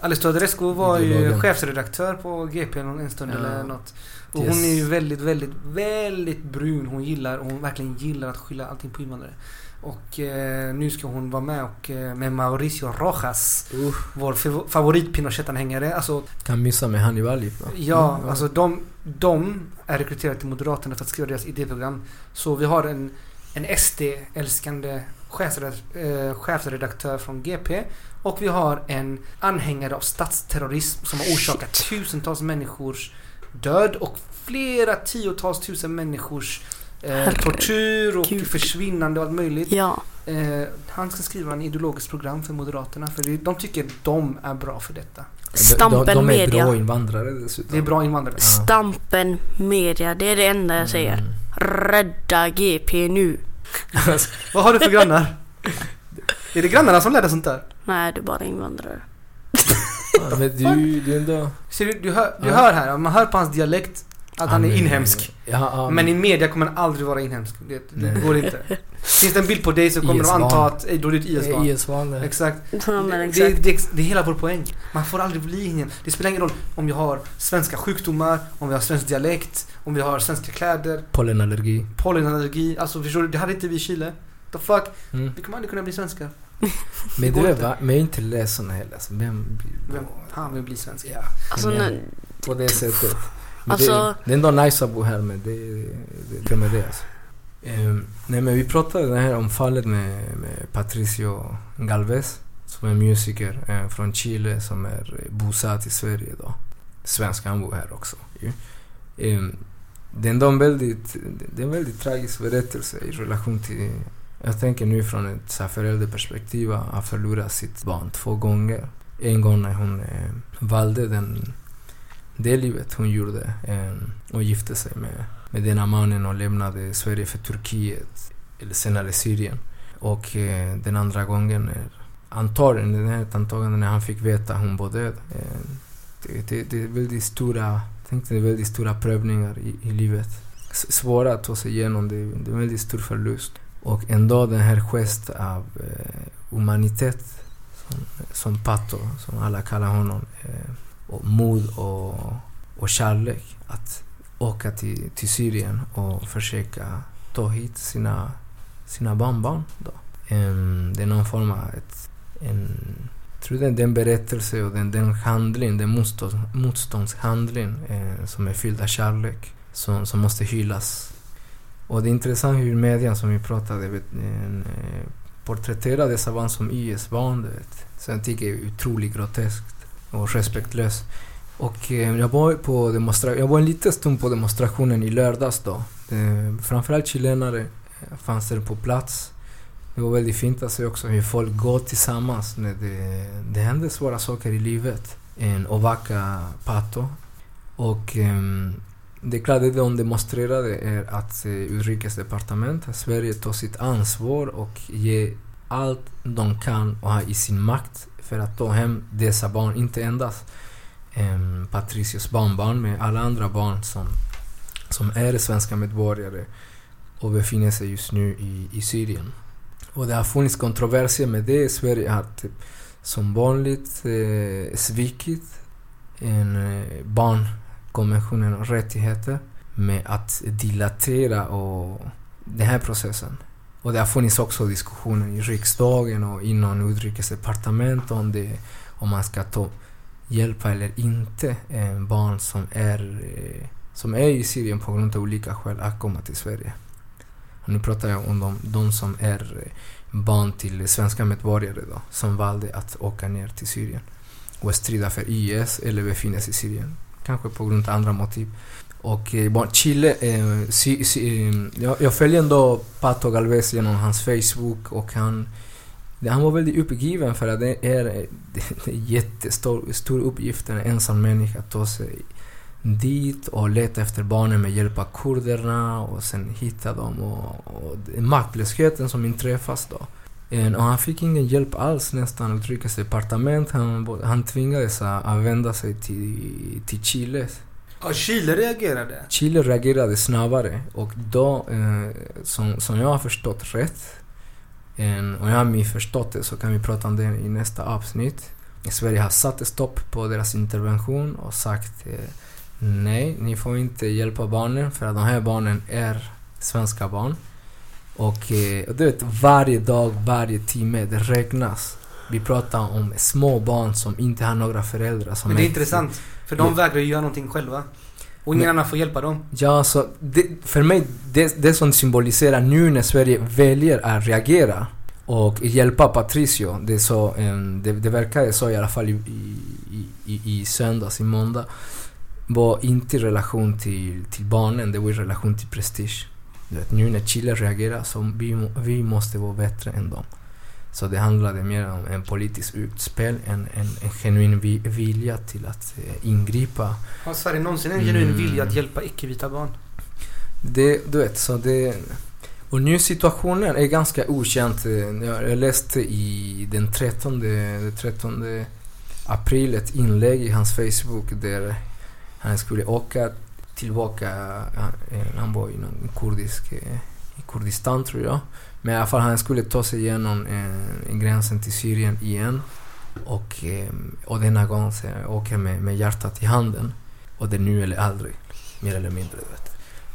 Alice Tuadrescu var ju chefsredaktör på GP någon- en stund Ja. eller något. Och Yes. hon är ju väldigt, väldigt, väldigt brun. Hon gillar, hon verkligen gillar att skylla allting på invandrare. Och eh, nu ska hon vara med och eh, med Mauricio Rojas. Vår fav- favorit Pinochet-anhängare. Alltså Kan missa med Hannibal då. Ja, Mm, alltså de, de är rekryterade till Moderaterna för att skriva deras idéprogram. Så vi har en, en SD-älskande chefsredaktör, eh, chefsredaktör från GP. Och vi har en anhängare av statsterrorism som har orsakat tusentals människors död och flera tiotals tusen människors eh, tortyr och försvinnande och allt möjligt. Ja, Eh, han ska skriva en ideologiskt program för Moderaterna för de tycker de är bra för detta. Stampen de, de är Media. bra invandrare dessutom. Det är bra invandrare. Ja. Stampen Media, det är det enda jag säger. Mm. Rädda GP nu. Vad har du för grannar? Är det grannarna som lär dig sånt där? Nej, det är bara invandrare. Ja, men du, du är ändå... Ser du, du, hör, du Ja. hör här, man hör på hans dialekt att han är är- inhemsk. Ja, ja, Men i media kommer han aldrig vara inhemsk. Det, det Nej. går inte. Finns det en bild på dig så kommer de IS-barn. anta att ey, då är du ett IS-barn. IS-barn. Exakt. Ja, men Det, exakt. det, det är hela vår poäng. Man får aldrig bli inhemsk. Det spelar ingen roll om jag har svenska sjukdomar, om vi har svensk dialekt, om vi har svenska kläder, Pollenallergi. pollenallergi. Alltså förstår du, det hade inte vi i Chile. The fuck? Mm. Vi kommer aldrig kunna bli svenskar. Men du är inte. va? Men jag är inte ledsen heller. Alltså, vem blir... Vem fan vill bli svensk? Ja, Alltså, men på det sättet. Men Alltså- det, det är ändå nice att bo här men det, det, det med det alltså. Ehm, nej men vi pratade det här om fallet med, med Patricio Galvez som är musiker eh, från Chile som är bosatt i Sverige då. Svensk, han bor här också. ju. Det är ändå en väldigt, det är en väldigt tragisk berättelse i relation till jag tänker nu från ett så här förälderperspektiv att förlora sitt barn två gånger. En gång när hon eh, valde den, det livet hon gjorde eh, och gifte sig med, med denna mannen och lämnade Sverige för Turkiet, eller senare Syrien. Och eh, den andra gången, är, antagligen, den här antagande när han fick veta att hon var död. Eh, det, det, det är väldigt stora, tänkte det är väldigt stora prövningar i, i livet. S- Svåra att ta sig igenom, det, det är en väldigt stor förlust. Och ändå den här gest av eh, humanitet som, som Pato, som alla kallar honom, eh, och mod och, och kärlek att åka till, till Syrien och försöka ta hit sina, sina barnbarn. Då. Eh, det är någon form av ett, en, tror det är den berättelse och den, den handling, den motstånd, motståndshandling eh, som är fylld av kärlek som, som måste hyllas. Och det är intressant hur media som vi pratade vet, eh, porträtterar dessa barn som IS-barn. Så jag tycker det är otroligt groteskt och respektlöst. Och eh, jag var på demonstra- jag var en liten stund på demonstrationen i lördags då. Eh, framförallt chilenare eh, fanns där på plats. Det var väldigt fint att se också hur folk går tillsammans när det, det händer svåra saker i livet. En Ovaka Pato. Och ehm, det klart det de demonstrerade är att eh, utrikesdepartementet, Sverige tar sitt ansvar och ger allt de kan och har i sin makt för att ta hem dessa barn, inte endast um, Patricios barnbarn, men alla andra barn som, som är svenska medborgare och befinner sig just nu i, i Syrien. Och det har funnits kontroverser med det. Sverige har typ, som vanligt eh, svikit en eh, barnkonventionen och rättigheter med att dilatera och den här processen. Och det har funnits också diskussioner i riksdagen och inom utrikesdepartementet om det, om man ska ta hjälpa eller inte eh, barn som är, eh, som är i Syrien på grund av olika skäl att komma till Sverige. Nu pratar jag om de, de som är eh, barn till svenska medborgare då, som valde att åka ner till Syrien och strida för IS eller befinner sig i Syrien. Kanske på grund av andra motiv. Och eh, Chile, eh, sy, sy, eh, jag, jag följer ändå Pato Galvez genom hans Facebook och han han var väldigt uppgiven för att det är, eh, det är en jättestor stor uppgift en ensam människa att ta sig dit och leta efter barnen med hjälp av kurderna och sen hitta dem och, och maktlösheten som inträffas då. Eh, Och han fick ingen hjälp alls nästan, utrikesdepartement. Han, han tvingades att att vända sig till, till Chile. Ja, Chile reagerade. Chile reagerade snabbare och då, eh, som, som jag har förstått rätt, en, och jag har missförstått det så kan vi prata om det i nästa avsnitt. Sverige har satt stopp på deras intervention och sagt eh, nej, ni får inte hjälpa barnen för att de här barnen är svenska barn. Och eh, du vet, varje dag, varje timme, det räknas. Vi pratar om små barn som inte har några föräldrar. Som Men det är intressant. För de vägrar ju göra någonting själva. Och ingen annan får hjälpa dem. Ja, så det, för mig, det, det som symboliserar nu när Sverige väljer att reagera och hjälpa Patricio, det, är så, em, det, det verkar så i alla fall i, i, i, i söndags, i måndag, var inte i relation till, till barnen, det var i relation till prestige. Du vet, nu när Chile reagerar så vi, vi måste vara bättre än dem. Så det handlade mer om en politisk utspel, en, en, en genuin vi, vilja till att eh, ingripa Har Sverige någonsin en genuin Mm. vilja att hjälpa icke-vita barn? Det, du vet, så det... Och nu situationen är ganska okänt. Jag jag läste i den 13, den 13 april ett inlägg i hans Facebook där han skulle åka tillbaka. Eh, han, var i någon kurdisk, i Kurdistan tror jag. Men i alla fall han skulle ta sig igenom eh, gränsen till Syrien igen. Och, eh, och denna gång så åker med, med hjärtat i handen. Och det är nu eller aldrig. Mer eller mindre. Vet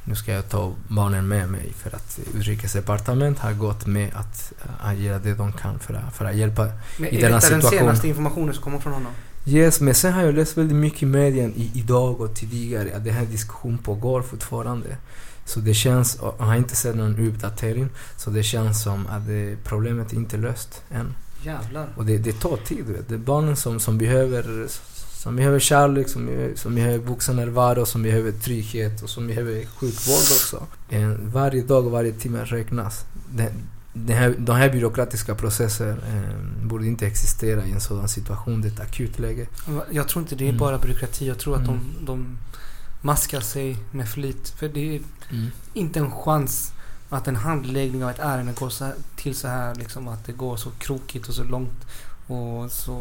nu ska jag ta barnen med mig för att utrikesdepartementet har gått med att äh, göra det de kan för att, för att hjälpa Men i är denna detta den situation. senaste informationen som kommer från honom? Yes, men sen har jag läst väldigt mycket i medien i, idag och tidigare att den här diskussionen pågår fortfarande. Så det känns, och jag har inte sett någon uppdatering, så det känns som att det, problemet är inte löst än. Jävlar. Och det, det tar tid, vet. Det är barnen som, som behöver som behöver kärlek, som, behöver- som behöver vuxennärvaro, som behöver trygghet och som behöver sjukvård också. En, varje dag och varje timme räknas. Det, det här, de här byråkratiska processer eh, borde inte existera i en sådan situation. Det är ett akut läge. Jag tror inte det är Mm. bara byråkrati. Jag tror att Mm. de, de maskar sig med flit. För det är Mm. inte en chans att en handläggning av ett ärende går så här, till så här. Liksom, att det går så krokigt och så långt. Och så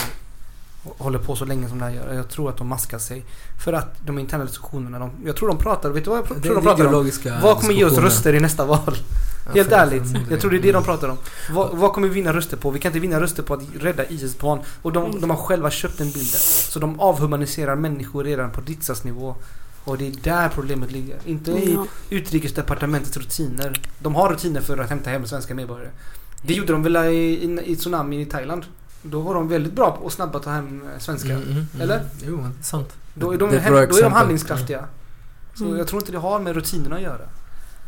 håller på så länge som det här gör. Jag tror att de maskar sig. För att de interna diskussionerna. De, jag tror de pratar. Vet du vad jag pr- Det tror de pratar om? Vad kommer ge oss röster i nästa val? Ja, Helt ärligt. Jag tror det är det de pratar om. Vad, vad kommer vi vinna röster på? Vi kan inte vinna röster på att rädda IS barn. Och de, de har själva köpt den bilden. Så de avhumaniserar människor redan på riksdagsnivå. Och det är där problemet ligger. Inte i Ja. utrikesdepartementets rutiner. De har rutiner för att hämta hem svenska medborgare. Det gjorde de väl i, i, i tsunamin i Thailand. Då var de väldigt bra och snabba att ta hem eh, svenskar. Mm, mm, mm. Eller? Jo, det är sant. Då är de, hem, då är de handlingskraftiga. Så Mm. jag tror inte det har med rutinerna att göra.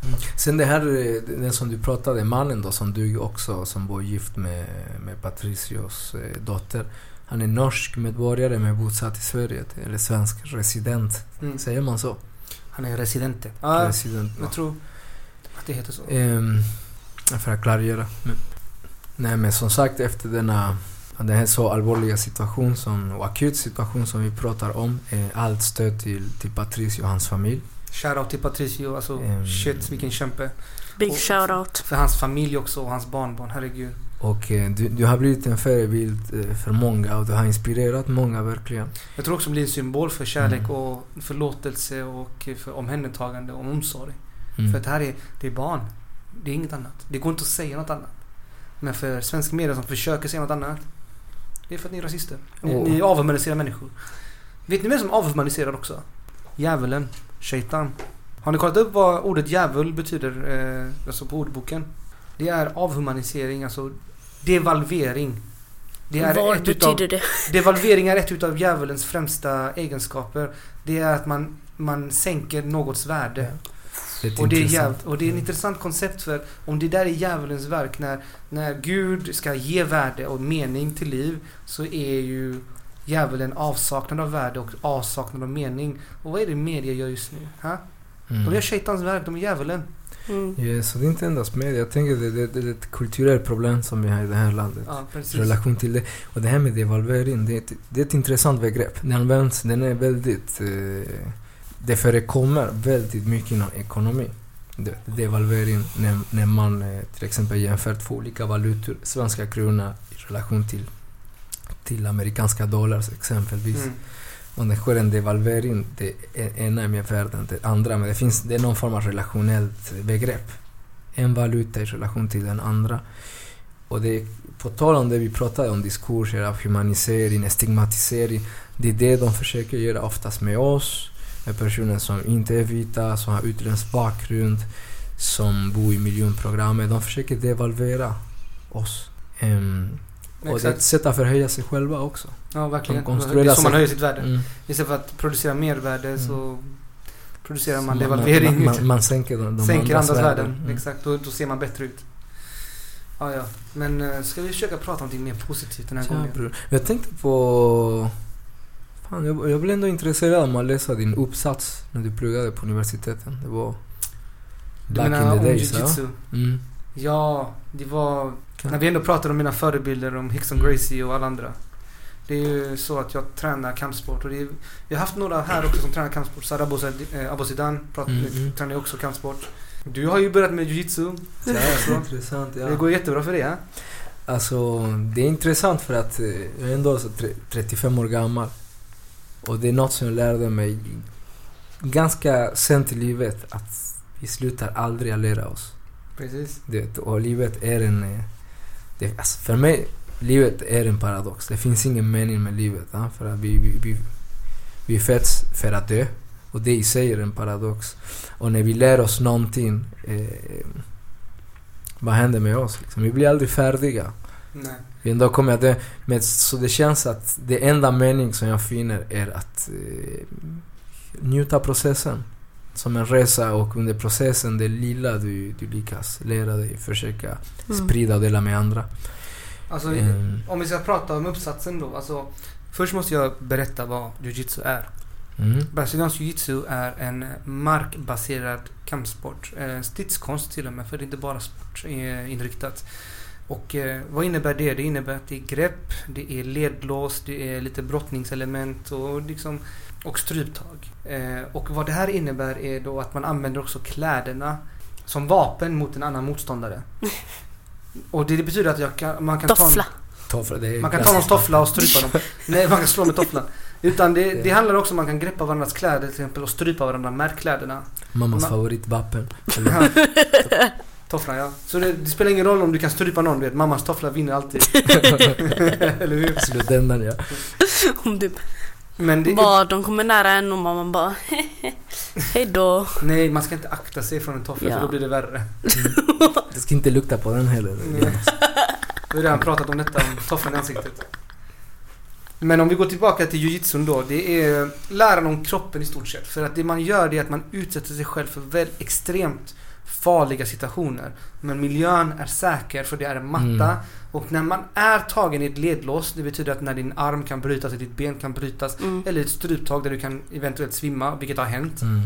Mm. Sen det här, eh, den som du pratade, mannen då som du också, som var gift med, med Patricios eh, dotter. Han är norsk medborgare men bosatt i Sverige, eller svensk resident. Mm. Säger man så? Han är residente. Ja, resident. jag tror att det heter så. Ehm, för att klargöra. Men, nej men som sagt efter denna den här så allvarliga situation som, och akut situation som vi pratar om, eh, allt stöd till, till Patricio och hans familj. Shoutout till Patricio. Alltså Mm. shit vilken kämpe. Big Och- shoutout. För hans familj också och hans barnbarn. Herregud. Och eh, du, du har blivit en förebild eh, för många och du har inspirerat många verkligen. Jag tror också det blir en symbol för kärlek Mm. och förlåtelse och för omhändertagande och omsorg. Mm. För att det här är, det är barn. Det är inget annat. Det går inte att säga något annat. Men för svenska medier som försöker säga något annat. Det är för att ni är rasister. Ni, Åh. ni avhumaniserar människor. Vet ni vem som avhumaniserar också? Djävulen. Shaitan. Har ni kollat upp vad ordet djävul betyder eh, alltså på ordboken? Det är avhumanisering, alltså devalvering. Det är Vad ett utav, betyder det? Devalvering är ett utav djävulens främsta egenskaper. Det är att man, man sänker någots värde. Det Och det, är jävligt, och det är ett intressant koncept för om det där är djävulens verk när, när Gud ska ge värde och mening till liv så är ju djävulen avsaknad av värde och avsaknad av mening. Och vad är det media gör just nu? Ha? Mm. De gör shaitans verk, de är djävulen. Mm. Ja, så det är inte endast media. Jag tänker det, det, det är ett kulturellt problem som vi har i det här landet. Ja, precis. I relation till det. Och det här med devalvering, det är ett, det är ett intressant begrepp. Det används, den är väldigt... Eh, det förekommer väldigt mycket inom ekonomi. De- Devalvering, när, när man eh, till exempel jämför två olika valutor, svenska krona i relation till, till amerikanska dollars exempelvis. Mm. Om det sker en devalvering, det ena är mer värd än det andra, men det finns det är någon form av relationellt begrepp. En valuta i relation till den andra. Och det på tal om det vi pratade om, diskurser av humanisering, stigmatisering. Det är det de försöker göra oftast med oss, personer som inte är vita, som har utländsk bakgrund, som bor i miljonprogrammet. De försöker devalvera oss. Ehm, och det är ett sätt att förhöja sig själva också. Ja, verkligen. de konstruerar Det är så man höjer sitt värde. Mm. Istället för att producera mervärde Mm. så producerar man Så devalvering. Man, man, man sänker de, de Sänker andras värden. Mm. Exakt, då, då ser man bättre ut. Ja, ja. Men eh, ska vi försöka prata om någonting mer positivt den här Tja, gången? bror. Jag tänkte på... Fan, jag, jag blev ändå intresserad av att läsa din uppsats när du pluggade på universiteten. Det var... Du Back menar in the days, ja? Mm. Ja, det var... När vi ändå pratar om mina förebilder, om Hickson Gracie och alla andra. Det är ju så att jag tränar kampsport och det är, Vi har haft några här också som tränar kampsport. Sara eh, Abosidan Mm, mm. tränar ju också kampsport. Du har ju börjat med här, intressant, ja. Det går jättebra för det, ja? Alltså, det är intressant för att eh, jag är ändå så tre- 35 år gammal. Och det är något som jag lärde mig ganska sent i livet. Att vi slutar aldrig att lära oss. Precis. Det, och livet är en... eh, Det, alltså för mig, livet är en paradox. Det finns ingen mening med livet. Ja? För att vi, vi, vi, vi föds för att dö Och det i sig är en paradox. Och när vi lär oss någonting, eh, vad händer med oss? Liksom? Vi blir aldrig färdiga. Nej. En dag kommer jag dö. Men så det känns att det enda mening som jag finner är att eh, njuta processen. Som en resa och under processen, det lilla du, du lyckas lära dig, försöka Mm. sprida och dela med andra. Alltså, Mm. om vi ska prata om uppsatsen då. Alltså, först måste jag berätta vad jujutsu är. Mm. Brasiliansk jujutsu är en markbaserad kampsport. Eh, stridskonst till och med, för det är inte bara sportinriktat. Och eh, vad innebär det? Det innebär att det är grepp, det är ledlås, det är lite brottningselement och, liksom, och stryptag. Eh, och vad det här innebär är då att man använder också kläderna som vapen mot en annan motståndare. Och det, det betyder att jag kan, man kan ta... Toffla. Toffla, det är Man kan ta någons toffla och strypa dem. Nej, man kan slå med tofflan. Utan det, det handlar också om att man kan greppa varandras kläder till exempel och strypa varandra med kläderna. Mammas Ma- favoritvapen. Tofflan ja. Så det, det spelar ingen roll om du kan strypa någon, du vet. Mammas toffla vinner alltid. Eller hur? Slutändan ja. Om du Men det, bara, de kommer nära en och man bara Hejdå. nej, man ska inte akta sig från en toffla Ja. för då blir det värre. Det ska inte lukta på den heller. Vi har redan pratat om detta, om tofflan i ansiktet. Men om vi går tillbaka till jujutsun då. Det är läran om kroppen i stort sett. För att det man gör det är att man utsätter sig själv för väldigt extremt farliga situationer. Men miljön är säker för det är en matta. Mm. Och när man är tagen i ett ledlås, det betyder att när din arm kan brytas, eller ditt ben kan brytas. Mm. Eller ett stryptag där du kan eventuellt svimma, vilket har hänt. Mm.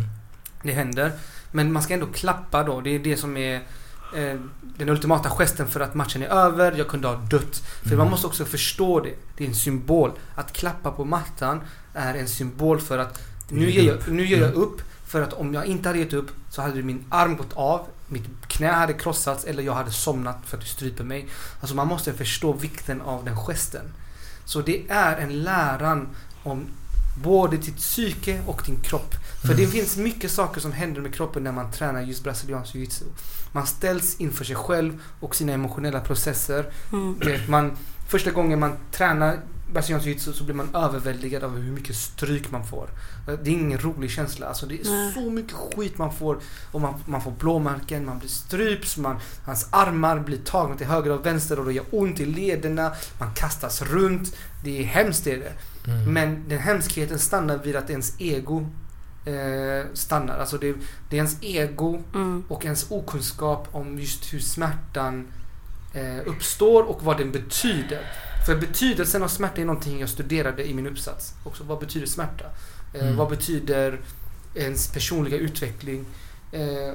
Det händer. Men man ska ändå klappa då. Det är det som är eh, den ultimata gesten för att matchen är över. Jag kunde ha dött. För Mm. man måste också förstå det. Det är en symbol. Att klappa på mattan är en symbol för att nu Ge ger jag, nu ger jag Mm. upp. För att om jag inte hade gett upp så hade min arm gått av. Mitt knä hade krossats eller jag hade somnat för att du stryper mig. Alltså man måste förstå vikten av den gesten. Så det är en läran om både ditt psyke och din kropp. För Mm. det finns mycket saker som händer med kroppen när man tränar just brasiliansk jiu-jitsu. Man ställs inför sig själv och sina emotionella processer. Mm. Man, första gången man tränar brasiliansk jiu-jitsu så blir man överväldigad av hur mycket stryk man får. Det är ingen rolig känsla. Alltså det är Nej. så mycket skit man får. Och man, man får blåmärken, man blir stryps, man, hans armar blir tagna till höger och vänster och det gör ont i lederna. Man kastas runt. Det är hemskt det är det. Mm. Men den hemskheten stannar vid att ens ego eh, stannar. Alltså det, det är ens ego Mm. och ens okunskap om just hur smärtan eh, uppstår och vad den betyder. För betydelsen av smärta är någonting jag studerade i min uppsats. Också vad betyder smärta? Eh, Mm. Vad betyder ens personliga utveckling? Eh,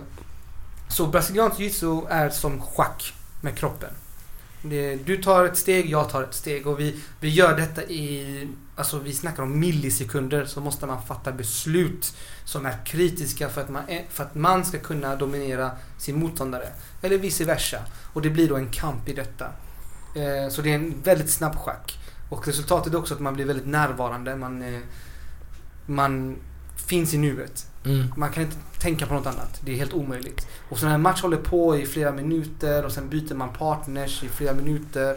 så brasiliansk jiu-jitsu är som schack med kroppen. Det, du tar ett steg, jag tar ett steg och vi, vi gör detta i, alltså vi snackar om millisekunder så måste man fatta beslut som är kritiska för att man, är- för att man ska kunna dominera sin motståndare. Eller vice versa. Och det blir då en kamp i detta. Eh, så det är en väldigt snabb schack. Och resultatet är också att man blir väldigt närvarande. Man, eh, man finns i nuet. Mm. Man kan inte tänka på något annat. Det är helt omöjligt. Och så när en match håller på i flera minuter och sen byter man partners i flera minuter.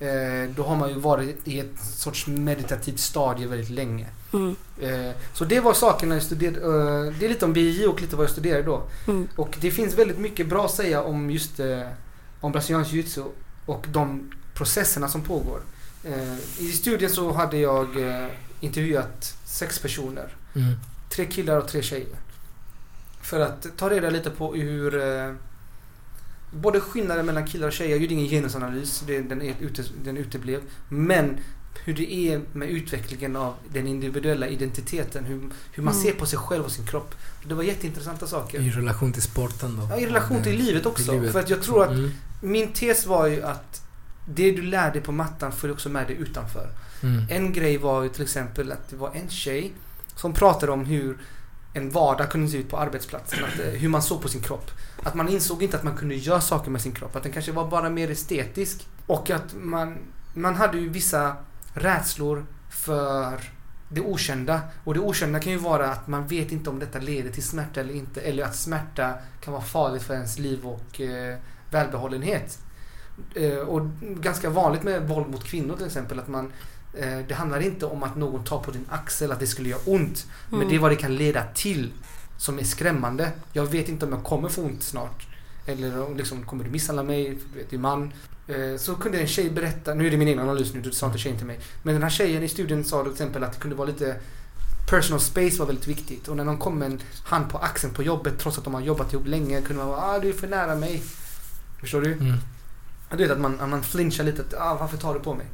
Eh, då har man ju varit i ett sorts meditativt stadie väldigt länge. Mm. Eh, så det var sakerna jag studerade. Eh, det är lite om BJ och lite vad jag studerade då. Mm. Och det finns väldigt mycket bra att säga om just om brasiliansk jiu-jitsu och de processerna som pågår. Eh, I studien så hade jag eh, intervjuat sex personer. Mm. Tre killar och tre tjejer. För att ta reda lite på hur eh, både skillnaden mellan killar och tjejer, jag gjorde ingen genusanalys, det, den, är ute, den uteblev. Men hur det är med utvecklingen av den individuella identiteten, hur, hur man Mm. ser på sig själv och sin kropp. Det var jätteintressanta saker. I relation till sporten då? Ja, I relation till livet också. Till livet. För att jag tror att Mm. min tes var ju att det du lär dig på mattan följer också med dig utanför. Mm. En grej var ju till exempel att det var en tjej som pratade om hur en vardag kunde se ut på arbetsplatsen. Att, eh, hur man såg på sin kropp. Att man insåg inte att man kunde göra saker med sin kropp. Att den kanske var bara mer estetisk. Och att man, man hade ju vissa rädslor för det okända. Och det okända kan ju vara att man vet inte om detta leder till smärta eller inte. Eller att smärta kan vara farligt för ens liv och eh, välbehållenhet. Eh, och ganska vanligt med våld mot kvinnor till exempel. Att man, eh, det handlar inte om att någon tar på din axel, att det skulle göra ont. Men Mm. det är vad det kan leda till som är skrämmande. Jag vet inte om jag kommer få ont snart. Eller om liksom, kommer du misshandla mig? Du vet, du är man. Eh, Så kunde en tjej berätta, nu är det min egen analys nu, du sa inte tjejen till mig. Men den här tjejen i studien sa till exempel att det kunde vara lite Personal space var väldigt viktigt och när någon kom med en hand på axeln på jobbet trots att de har jobbat ihop länge kunde man vara ah du är för nära mig. Förstår du? Mm. Du vet att man, man flinchar lite. Att, ah, varför tar du på mig?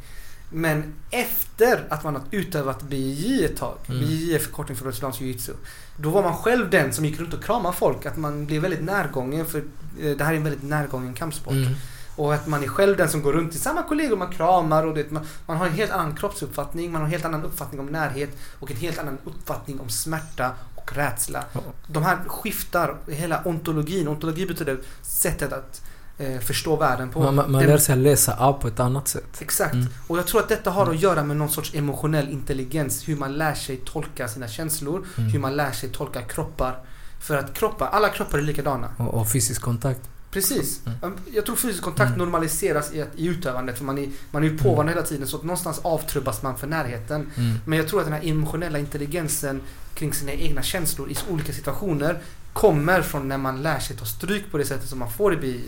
Men efter att man har utövat BJJ ett tag. Mm. BJJ är förkortning för brasiliansk jiu-jitsu. Då var man själv den som gick runt och kramade folk. Att man blev väldigt närgången. För eh, det här är en väldigt närgången kampsport. Mm. Och att man är själv den som går runt till samma kollegor man kramar. Och det, man, man har en helt annan kroppsuppfattning. Man har en helt annan uppfattning om närhet. Och en helt annan uppfattning om smärta och rädsla. De här skiftar hela ontologin. Ontologi betyder sättet att eh, förstå världen på. Man, man, lär sig läsa av på ett annat sätt. Exakt. Mm. Och jag tror att detta har att göra med någon sorts emotionell intelligens. Hur man lär sig tolka sina känslor. Mm. Hur man lär sig tolka kroppar. För att kroppar, alla kroppar är likadana. Och, och fysisk kontakt. Precis. Mm. Jag tror fysisk kontakt Mm. normaliseras i, i utövandet. För man är, man är ju påvarande hela tiden. Så att någonstans avtrubbas man för närheten. Mm. Men jag tror att den här emotionella intelligensen kring sina egna känslor i olika situationer kommer från när man lär sig ta stryk på det sättet som man får i BI.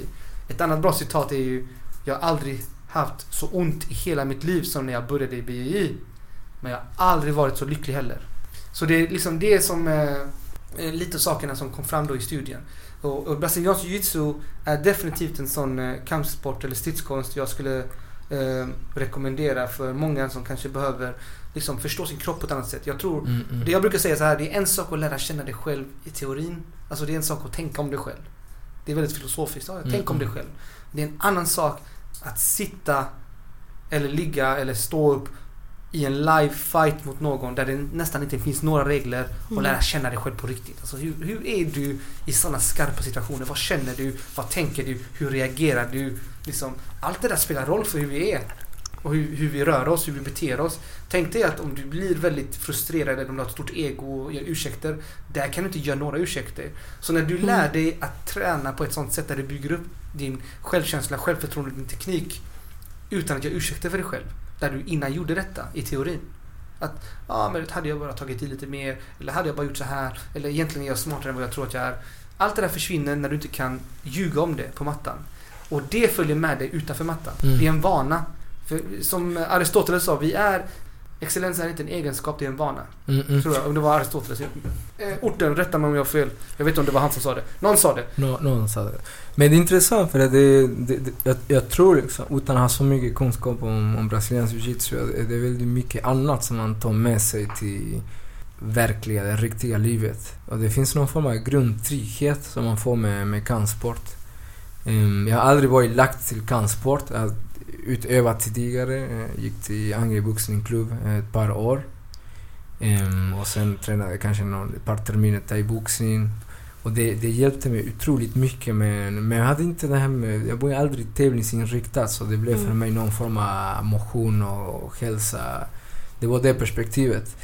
Ett annat bra citat är ju Jag har aldrig haft så ont i hela mitt liv som när jag började i BI. Men jag har aldrig varit så lycklig heller. Så det är liksom det som eh, är lite sakerna som kom fram då i studien. Och, och brasiliansk jiu-jitsu är definitivt en sån eh, kampsport eller stridskonst jag skulle eh, rekommendera för många som kanske behöver liksom förstå sin kropp på ett annat sätt. Jag tror, Mm, mm. det jag brukar säga så här, det är en sak att lära känna dig själv i teorin. Alltså det är en sak att tänka om dig själv. Det är väldigt filosofiskt. Ja, Mm, tänk om dig själv. Det är en annan sak att sitta eller ligga eller stå upp i en live fight mot någon där det nästan inte finns några regler och Mm. lära känna dig själv på riktigt. Alltså hur, hur är du i sådana skarpa situationer? Vad känner du? Vad tänker du? Hur reagerar du? Liksom, allt det där spelar roll för hur vi är. Och hur, hur vi rör oss, hur vi beter oss. Tänk dig att om du blir väldigt frustrerad eller om du har ett stort ego och gör ursäkter. Där kan du inte göra några ursäkter. Så när du Mm. lär dig att träna på ett sånt sätt där du bygger upp din självkänsla, självförtroende, din teknik. Utan att göra ursäkter för dig själv. Där du innan gjorde detta i teorin. Att, ja men hade jag bara tagit i lite mer. Eller hade jag bara gjort så här. Eller egentligen är jag smartare än vad jag tror att jag är. Allt det där försvinner när du inte kan ljuga om det på mattan. Och det följer med dig utanför mattan. Mm. Det är en vana. För som Aristoteles sa, vi är Excellens är inte en egenskap, det är en vana. Mm, mm. Tror jag, om det var Aristoteles. Eh, orten, rätta mig om jag har fel. Jag vet inte om det var han som sa det. Någon sa det. Nå, någon sa det. Men det är intressant för att det, det, det, jag, jag tror liksom, utan att ha så mycket kunskap om, om brasiliansk jiu-jitsu, det är väldigt mycket annat som man tar med sig till verkliga, det riktiga livet. Och det finns någon form av grundtrygghet som man får med, med kampsport. Ehm, jag har aldrig varit lagt till kampsport. Utövat tidigare, eh, gick till Angre boxningsklubb eh, ett par år. Ehm, och sen tränade jag kanske någon, ett par terminer thai-boxning. Och det, det hjälpte mig otroligt mycket men, men jag hade inte det här med... Jag var aldrig tävlingsinriktad så det blev för Mm. mig någon form av motion och hälsa. Det var det perspektivet.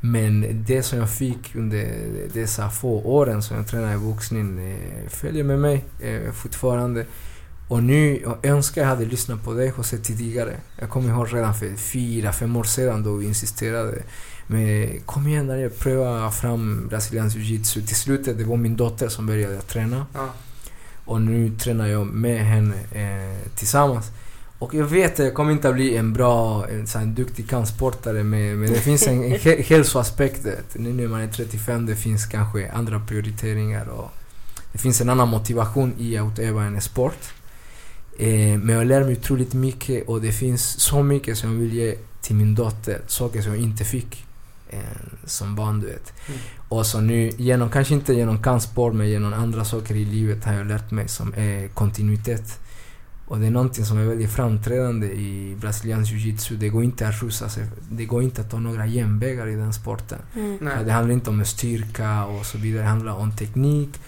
Men det som jag fick under dessa få åren som jag tränade i boxning eh, följer med mig eh, fortfarande. Och nu, jag önskar jag hade lyssnat på dig José tidigare. Jag kommer ihåg redan för fyra, fem år sedan då vi insisterade. Men kom igen där jag pröva fram brasiliansk jiu-jitsu. Till slutet, det var min dotter som började träna. Ja. Och nu tränar jag med henne eh, tillsammans. Och jag vet att jag kommer inte att bli en bra, en sån här duktig kampsportare men, men det finns en, en hä- hälsoaspekt. Nu när man är 35 det finns kanske andra prioriteringar och det finns en annan motivation i att utöva en sport. Eh, men jag lär mig otroligt mycket och det finns så mycket som jag vill ge till min dotter. Saker som jag inte fick eh, som barn, du vet. Mm. Och så nu, genom, kanske inte genom kampsport men genom andra saker i livet har jag lärt mig som är kontinuitet. Och det är någonting som är väldigt framträdande i brasiliansk jiu-jitsu. Det går inte att rusa sig. Det går inte att ta några genvägar i den sporten. Mm. Det handlar inte om styrka och så vidare. Det handlar om teknik,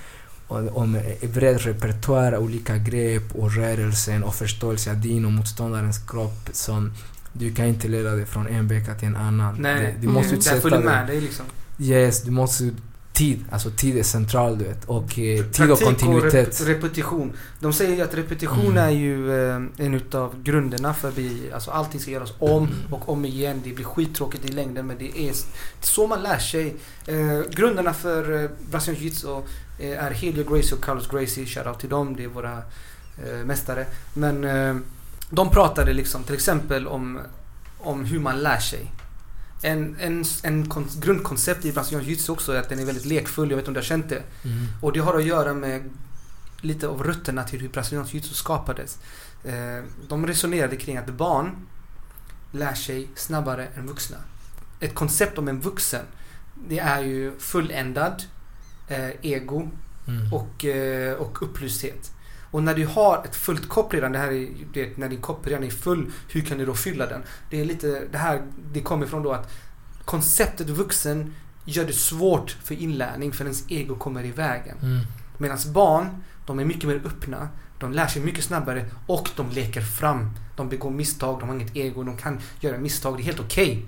om bred repertoar olika grepp och rörelsen och förståelse av din och motståndarens kropp som du kan inte leda dig från en vecka till en annan. Nej. Det, du måste Mm. Det utsätta dig. med dig liksom. Yes, du måste tid. Alltså tid är central du vet. Och eh, tid och kontinuitet. rep- repetition. De säger ju att repetition Mm. är ju eh, en utav grunderna för BI. Alltså allting ska göras om Mm. och om igen. Det blir skittråkigt i längden men det är så man lär sig. Eh, grunderna för eh, brasiliansk jiu-jitsu eh, är Helio Gracie och Carlos Gracie. Shoutout till dem. Det är våra eh, mästare. Men eh, de pratade liksom till exempel om, om hur man lär sig. En, en, en kon- grundkoncept i brasiliansk jiu-jitsu också är att den är väldigt lekfull. Jag vet inte om du har känt det. Mm. Och det har att göra med lite av rötterna till hur brasiliansk jiu-jitsu skapades. Eh, de resonerade kring att barn lär sig snabbare än vuxna. Ett koncept om en vuxen, det är ju fulländad eh, ego Mm. och, eh, och upplysthet. Och när du har ett fullt kopp redan, det här är, det, när din kopp redan är full, hur kan du då fylla den? Det är lite, det här, det kommer ifrån då att konceptet vuxen gör det svårt för inlärning för ens ego kommer i vägen. Mm. Medan barn, de är mycket mer öppna, de lär sig mycket snabbare och de leker fram. De begår misstag, de har inget ego, de kan göra misstag, det är helt okej.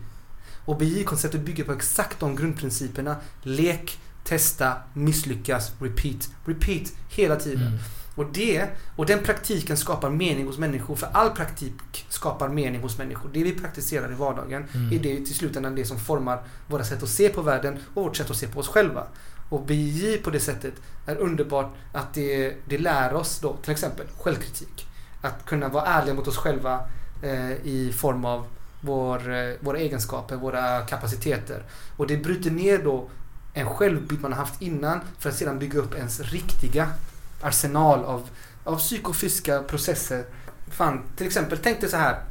Och BI-konceptet bygger på exakt de grundprinciperna. Lek, testa, misslyckas, repeat. Repeat hela tiden. Mm. Och det, och den praktiken skapar mening hos människor. För all praktik skapar mening hos människor. Det vi praktiserar i vardagen Mm. är det till slutändan det som formar våra sätt att se på världen och vårt sätt att se på oss själva. Och BJ på det sättet är underbart att det, det lär oss då till exempel självkritik. Att kunna vara ärliga mot oss själva eh, i form av vår, eh, våra egenskaper, våra kapaciteter. Och det bryter ner då en självbild man har haft innan för att sedan bygga upp ens riktiga arsenal av, av psykofysiska processer. Fan, till exempel, tänk dig så här.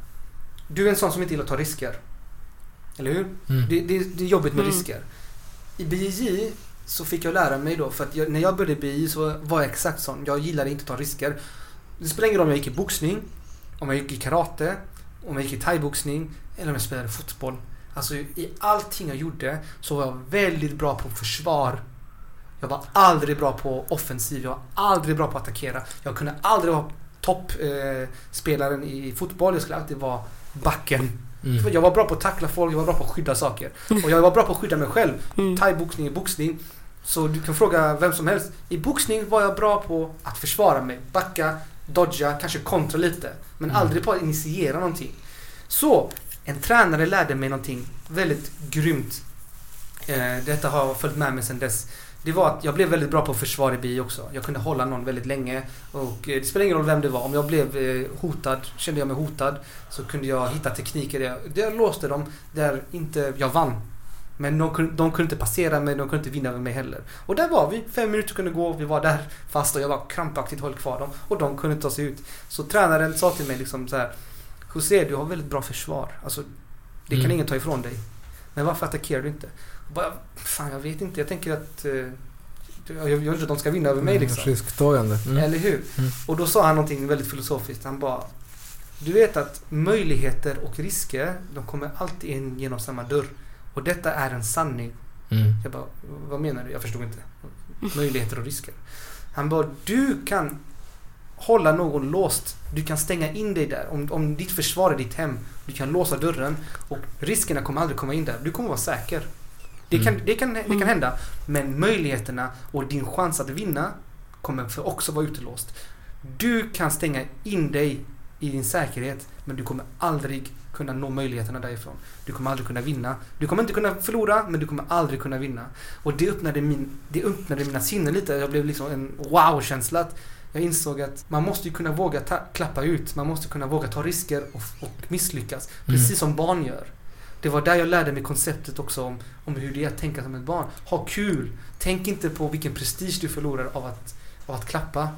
Du är en sån som inte gillar att ta risker. Eller hur? Mm. Det, det, det är jobbigt med Mm. risker. I BJJ så fick jag lära mig då, för att jag, när jag började BJJ så var jag exakt sån. Jag gillade inte att ta risker. Det spelar ingen roll om jag gick i boxning, om jag gick i karate, om jag gick i thaiboxning eller om jag spelade fotboll. Alltså i allting jag gjorde så var jag väldigt bra på försvar. Jag var aldrig bra på offensiv, jag var aldrig bra på att attackera. Jag kunde aldrig vara toppspelaren eh, i fotboll, jag skulle alltid vara backen. Mm. Jag var bra på att tackla folk, jag var bra på att skydda saker. Och jag var bra på att skydda mig själv. Mm. Thai-boxning är boxning. Så du kan fråga vem som helst. I boxning var jag bra på att försvara mig. Backa, dodga, kanske kontra lite. Men Mm. aldrig på att initiera någonting. Så, en tränare lärde mig någonting väldigt grymt. Eh, detta har följt med mig sedan dess. Det var att jag blev väldigt bra på försvar i bi också. Jag kunde hålla någon väldigt länge. Och eh, det spelar ingen roll vem det var. Om jag blev eh, hotad, kände jag mig hotad, så kunde jag hitta tekniker där jag, där jag låste dem där inte jag vann. Men de, kunde- de kunde inte passera mig, de kunde inte vinna över mig heller. Och där var vi. Fem minuter kunde gå, vi var där fast och jag var krampaktigt höll kvar dem. Och de kunde ta sig ut. Så tränaren sa till mig liksom så här. José, du har väldigt bra försvar. Alltså, det kan Mm. ingen ta ifrån dig. Men varför attackerar du inte? Bara, fan, jag vet inte. Jag tänker att... Eh, jag, jag vill inte att de ska vinna över mig liksom. Risktagande. Mm. Eller hur? Mm. Och då sa han någonting väldigt filosofiskt. Han bara Du vet att möjligheter och risker, de kommer alltid in genom samma dörr. Och detta är en sanning. Mm. Jag bara, vad menar du? Jag förstod inte. Möjligheter och risker. Han bara, du kan hålla någon låst. Du kan stänga in dig där. Om, om ditt försvar är ditt hem. Du kan låsa dörren och riskerna kommer aldrig komma in där. Du kommer vara säker. Det kan, Mm. det kan, det kan Mm. hända. Men möjligheterna och din chans att vinna kommer för också vara utelåst. Du kan stänga in dig i din säkerhet men du kommer aldrig kunna nå möjligheterna därifrån. Du kommer aldrig kunna vinna. Du kommer inte kunna förlora men du kommer aldrig kunna vinna. Och det öppnade, min, det öppnade mina sinnen lite. Jag blev liksom en wow-känsla. att Jag insåg att man måste ju kunna våga ta, klappa ut. Man måste kunna våga ta risker och, och misslyckas. Mm. Precis som barn gör. Det var där jag lärde mig konceptet också om, om hur det är att tänka som ett barn. Ha kul! Tänk inte på vilken prestige du förlorar av att, av att klappa.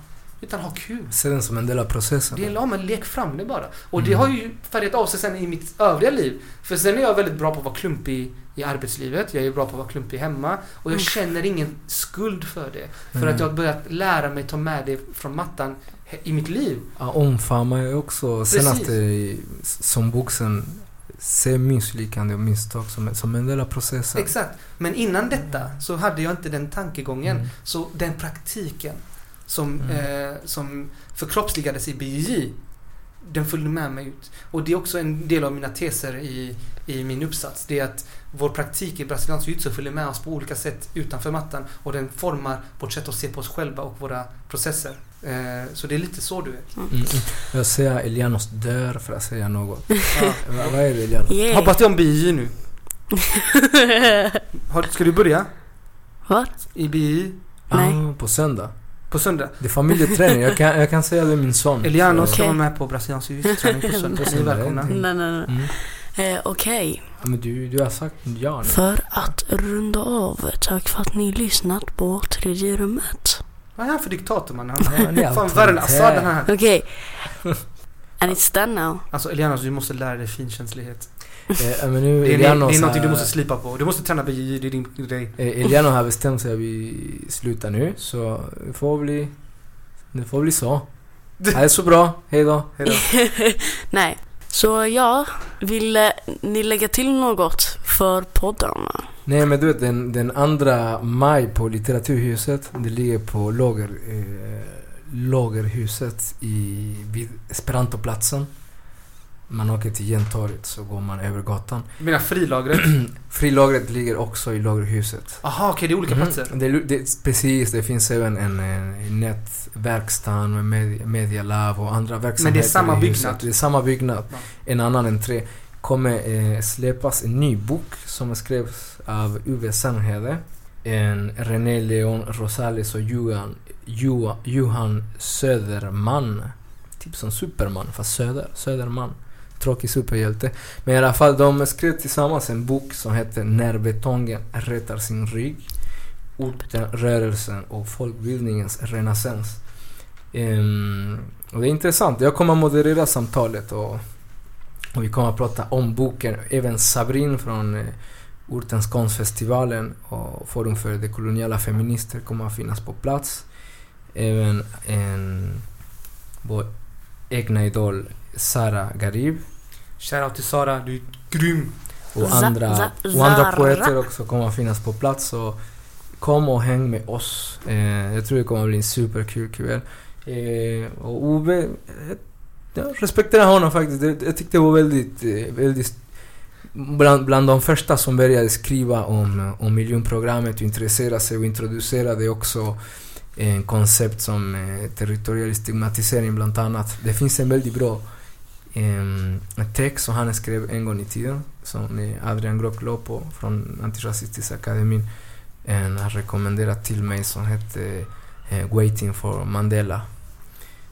Utan ha kul. Se den som en del av processen. Det är ja, men lek fram det bara. Och det Mm. har ju färgat av sig sen i mitt övriga liv. För sen är jag väldigt bra på att vara klumpig i arbetslivet. Jag är bra på att vara klumpig hemma. Och jag Mm. känner ingen skuld för det. För Mm. att jag har börjat lära mig ta med det från mattan i mitt liv. Ja, omfamna är också Precis. senaste i- som vuxen se misslyckande och misstag som, som en del av processen. Exakt. Men innan detta så hade jag inte den tankegången. Mm. Så den praktiken som, Mm. eh, som förkroppsligades i BJJ den följde med mig ut. Och det är också en del av mina teser i, i min uppsats. Det är att vår praktik i brasiliansk jiu följer med oss på olika sätt utanför mattan och den formar vårt sätt att se på oss själva och våra processer. Eh, så det är lite så du vet. Mm, mm. Jag ser Elianos dör för att säga något. Ja. Vad är det Elianos? Yeah. Hoppas det är om BI nu. Har, ska du börja? Vad? I BI? Nej. Ah, på söndag. På söndag? Det är familjeträning. Jag kan, jag kan säga det min son. Eliano Så- ska Okej. vara med på brasiliansk jiu-jitsu-träning på söndag. Ni är välkomna. Mm. Nej, nej, nej. Mm. Eh, Okej, Ja, men du, du har sagt ja nu. för att runda av, tack för att ni lyssnat på tredje rummet. Vad är han för diktator man? Han är fan värre än. Assad den här. Okej. And it's done now. Alltså Elianos, du måste lära dig finkänslighet. Eh, men nu Det är, det är någonting du måste slipa på. Du måste träna BJJ, det är din grej. Eh, Eliano har bestämt sig att vi slutar nu, så det får bli... Det får bli så. Det är så bra. Hej då. Hejdå. Nej. Så ja, vill eh, ni lägga till något för poddarna? Nej men du vet den, den andra maj på Litteraturhuset, det ligger på lager, eh, Lagerhuset i, vid Esperantoplatsen. Man åker till Gentorget så går man över gatan. Du menar frilagret? Frilagret ligger också i Lagerhuset. Aha, okej det är olika Mhm. platser. Det, det, precis, det finns även en, en nätverkstad med med, Media Lab och andra verksamheter samma i huset. byggnad? Det är samma byggnad. Ja. En annan entré. kommer eh, släppas en ny bok som skrevs av Uwe Sandhede. En René Leon Rosales och Johan, Johan, Johan Söderman. Typ som Superman, fast Söder, Söderman. Tråkig superhjälte. Men i alla fall, de skrev tillsammans en bok som heter När betongen rättar sin rygg. Orten, rörelsen och folkbildningens renässans. Ehm, och det är intressant. Jag kommer att moderera samtalet och, och vi kommer att prata om boken. Även Sabrin från eh, Ortens konstfestivalen och Forum för de koloniala feminister kommer att finnas på plats. Även en, vår egna idol Sara Garib Shoutout till Sara, du är grym. och andra, och andra poeter också kommer att finnas på plats. Så kom och häng med oss. Eh, jag tror det kommer att bli en superkul kväll. Eh, och Ove, eh, jag respekterar honom faktiskt. Det, jag tyckte det var väldigt, eh, väldigt Bland, bland de första som började skriva om, om miljonprogrammet och intressera sig och introducerade också en koncept som eh, territorial stigmatisering bland annat. Det finns en väldigt bra em, text som han skrev en gång i tiden som Adrian Lopo från Antirasistiska akademin en har rekommenderat till mig som hette eh, Waiting for Mandela.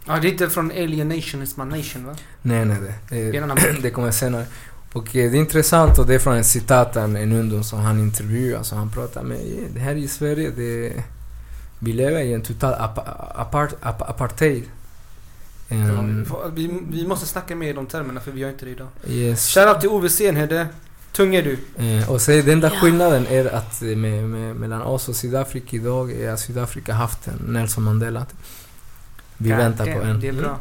Ja, det är inte från Alienation is my nation va? Nej, nej, det, Det en eh, det kommer senare. Och eh, det är intressant och det är från en citat, en, en ungdom som han intervjuar. Så han pratar med, det här i Sverige, det, vi lever i en total apa, apart, ap, apartheid. Ja, vi, vi måste snacka mer i de termerna för vi gör inte det idag. yes. Shoutout till Ove Senhede. Tung är du. Eh, och så den enda Ja. skillnaden är att eh, med, med, mellan oss och Sydafrika idag är att Sydafrika haft en Nelson Mandela. Vi God väntar damn, på en. Det är bra. Mm.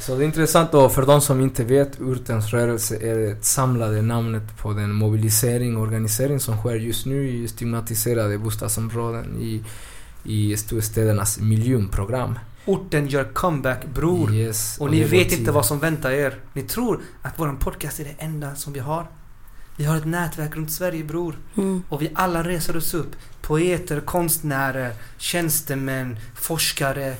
Så det är intressant då, för de som inte vet, Urtens rörelse är det samlade namnet på den mobilisering och organisering som sker just nu i stigmatiserade bostadsområden i, i storstädernas miljonprogram. Orten gör comeback bror. Yes, Och ni det går vet inte vad som väntar er. Ni tror att våran podcast är det enda som vi har. Vi har ett nätverk runt Sverige bror. Mm. Och vi alla reser oss upp. Poeter, konstnärer, tjänstemän, forskare,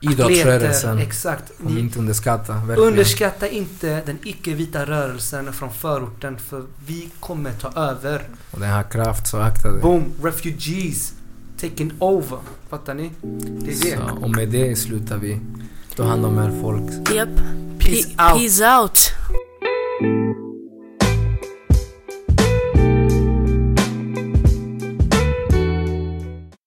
Idrottsrörelsen. Exakt. Ni inte underskatta. Verkligen. underskatta inte den icke-vita rörelsen från förorten för vi kommer ta över. Och den har kraft, så akta dig. Boom! Refugees taking over. Fattar ni? Det är det. Så, och med det slutar vi. Ta hand om er folk. Yep. Peace Pe- out. Peace out.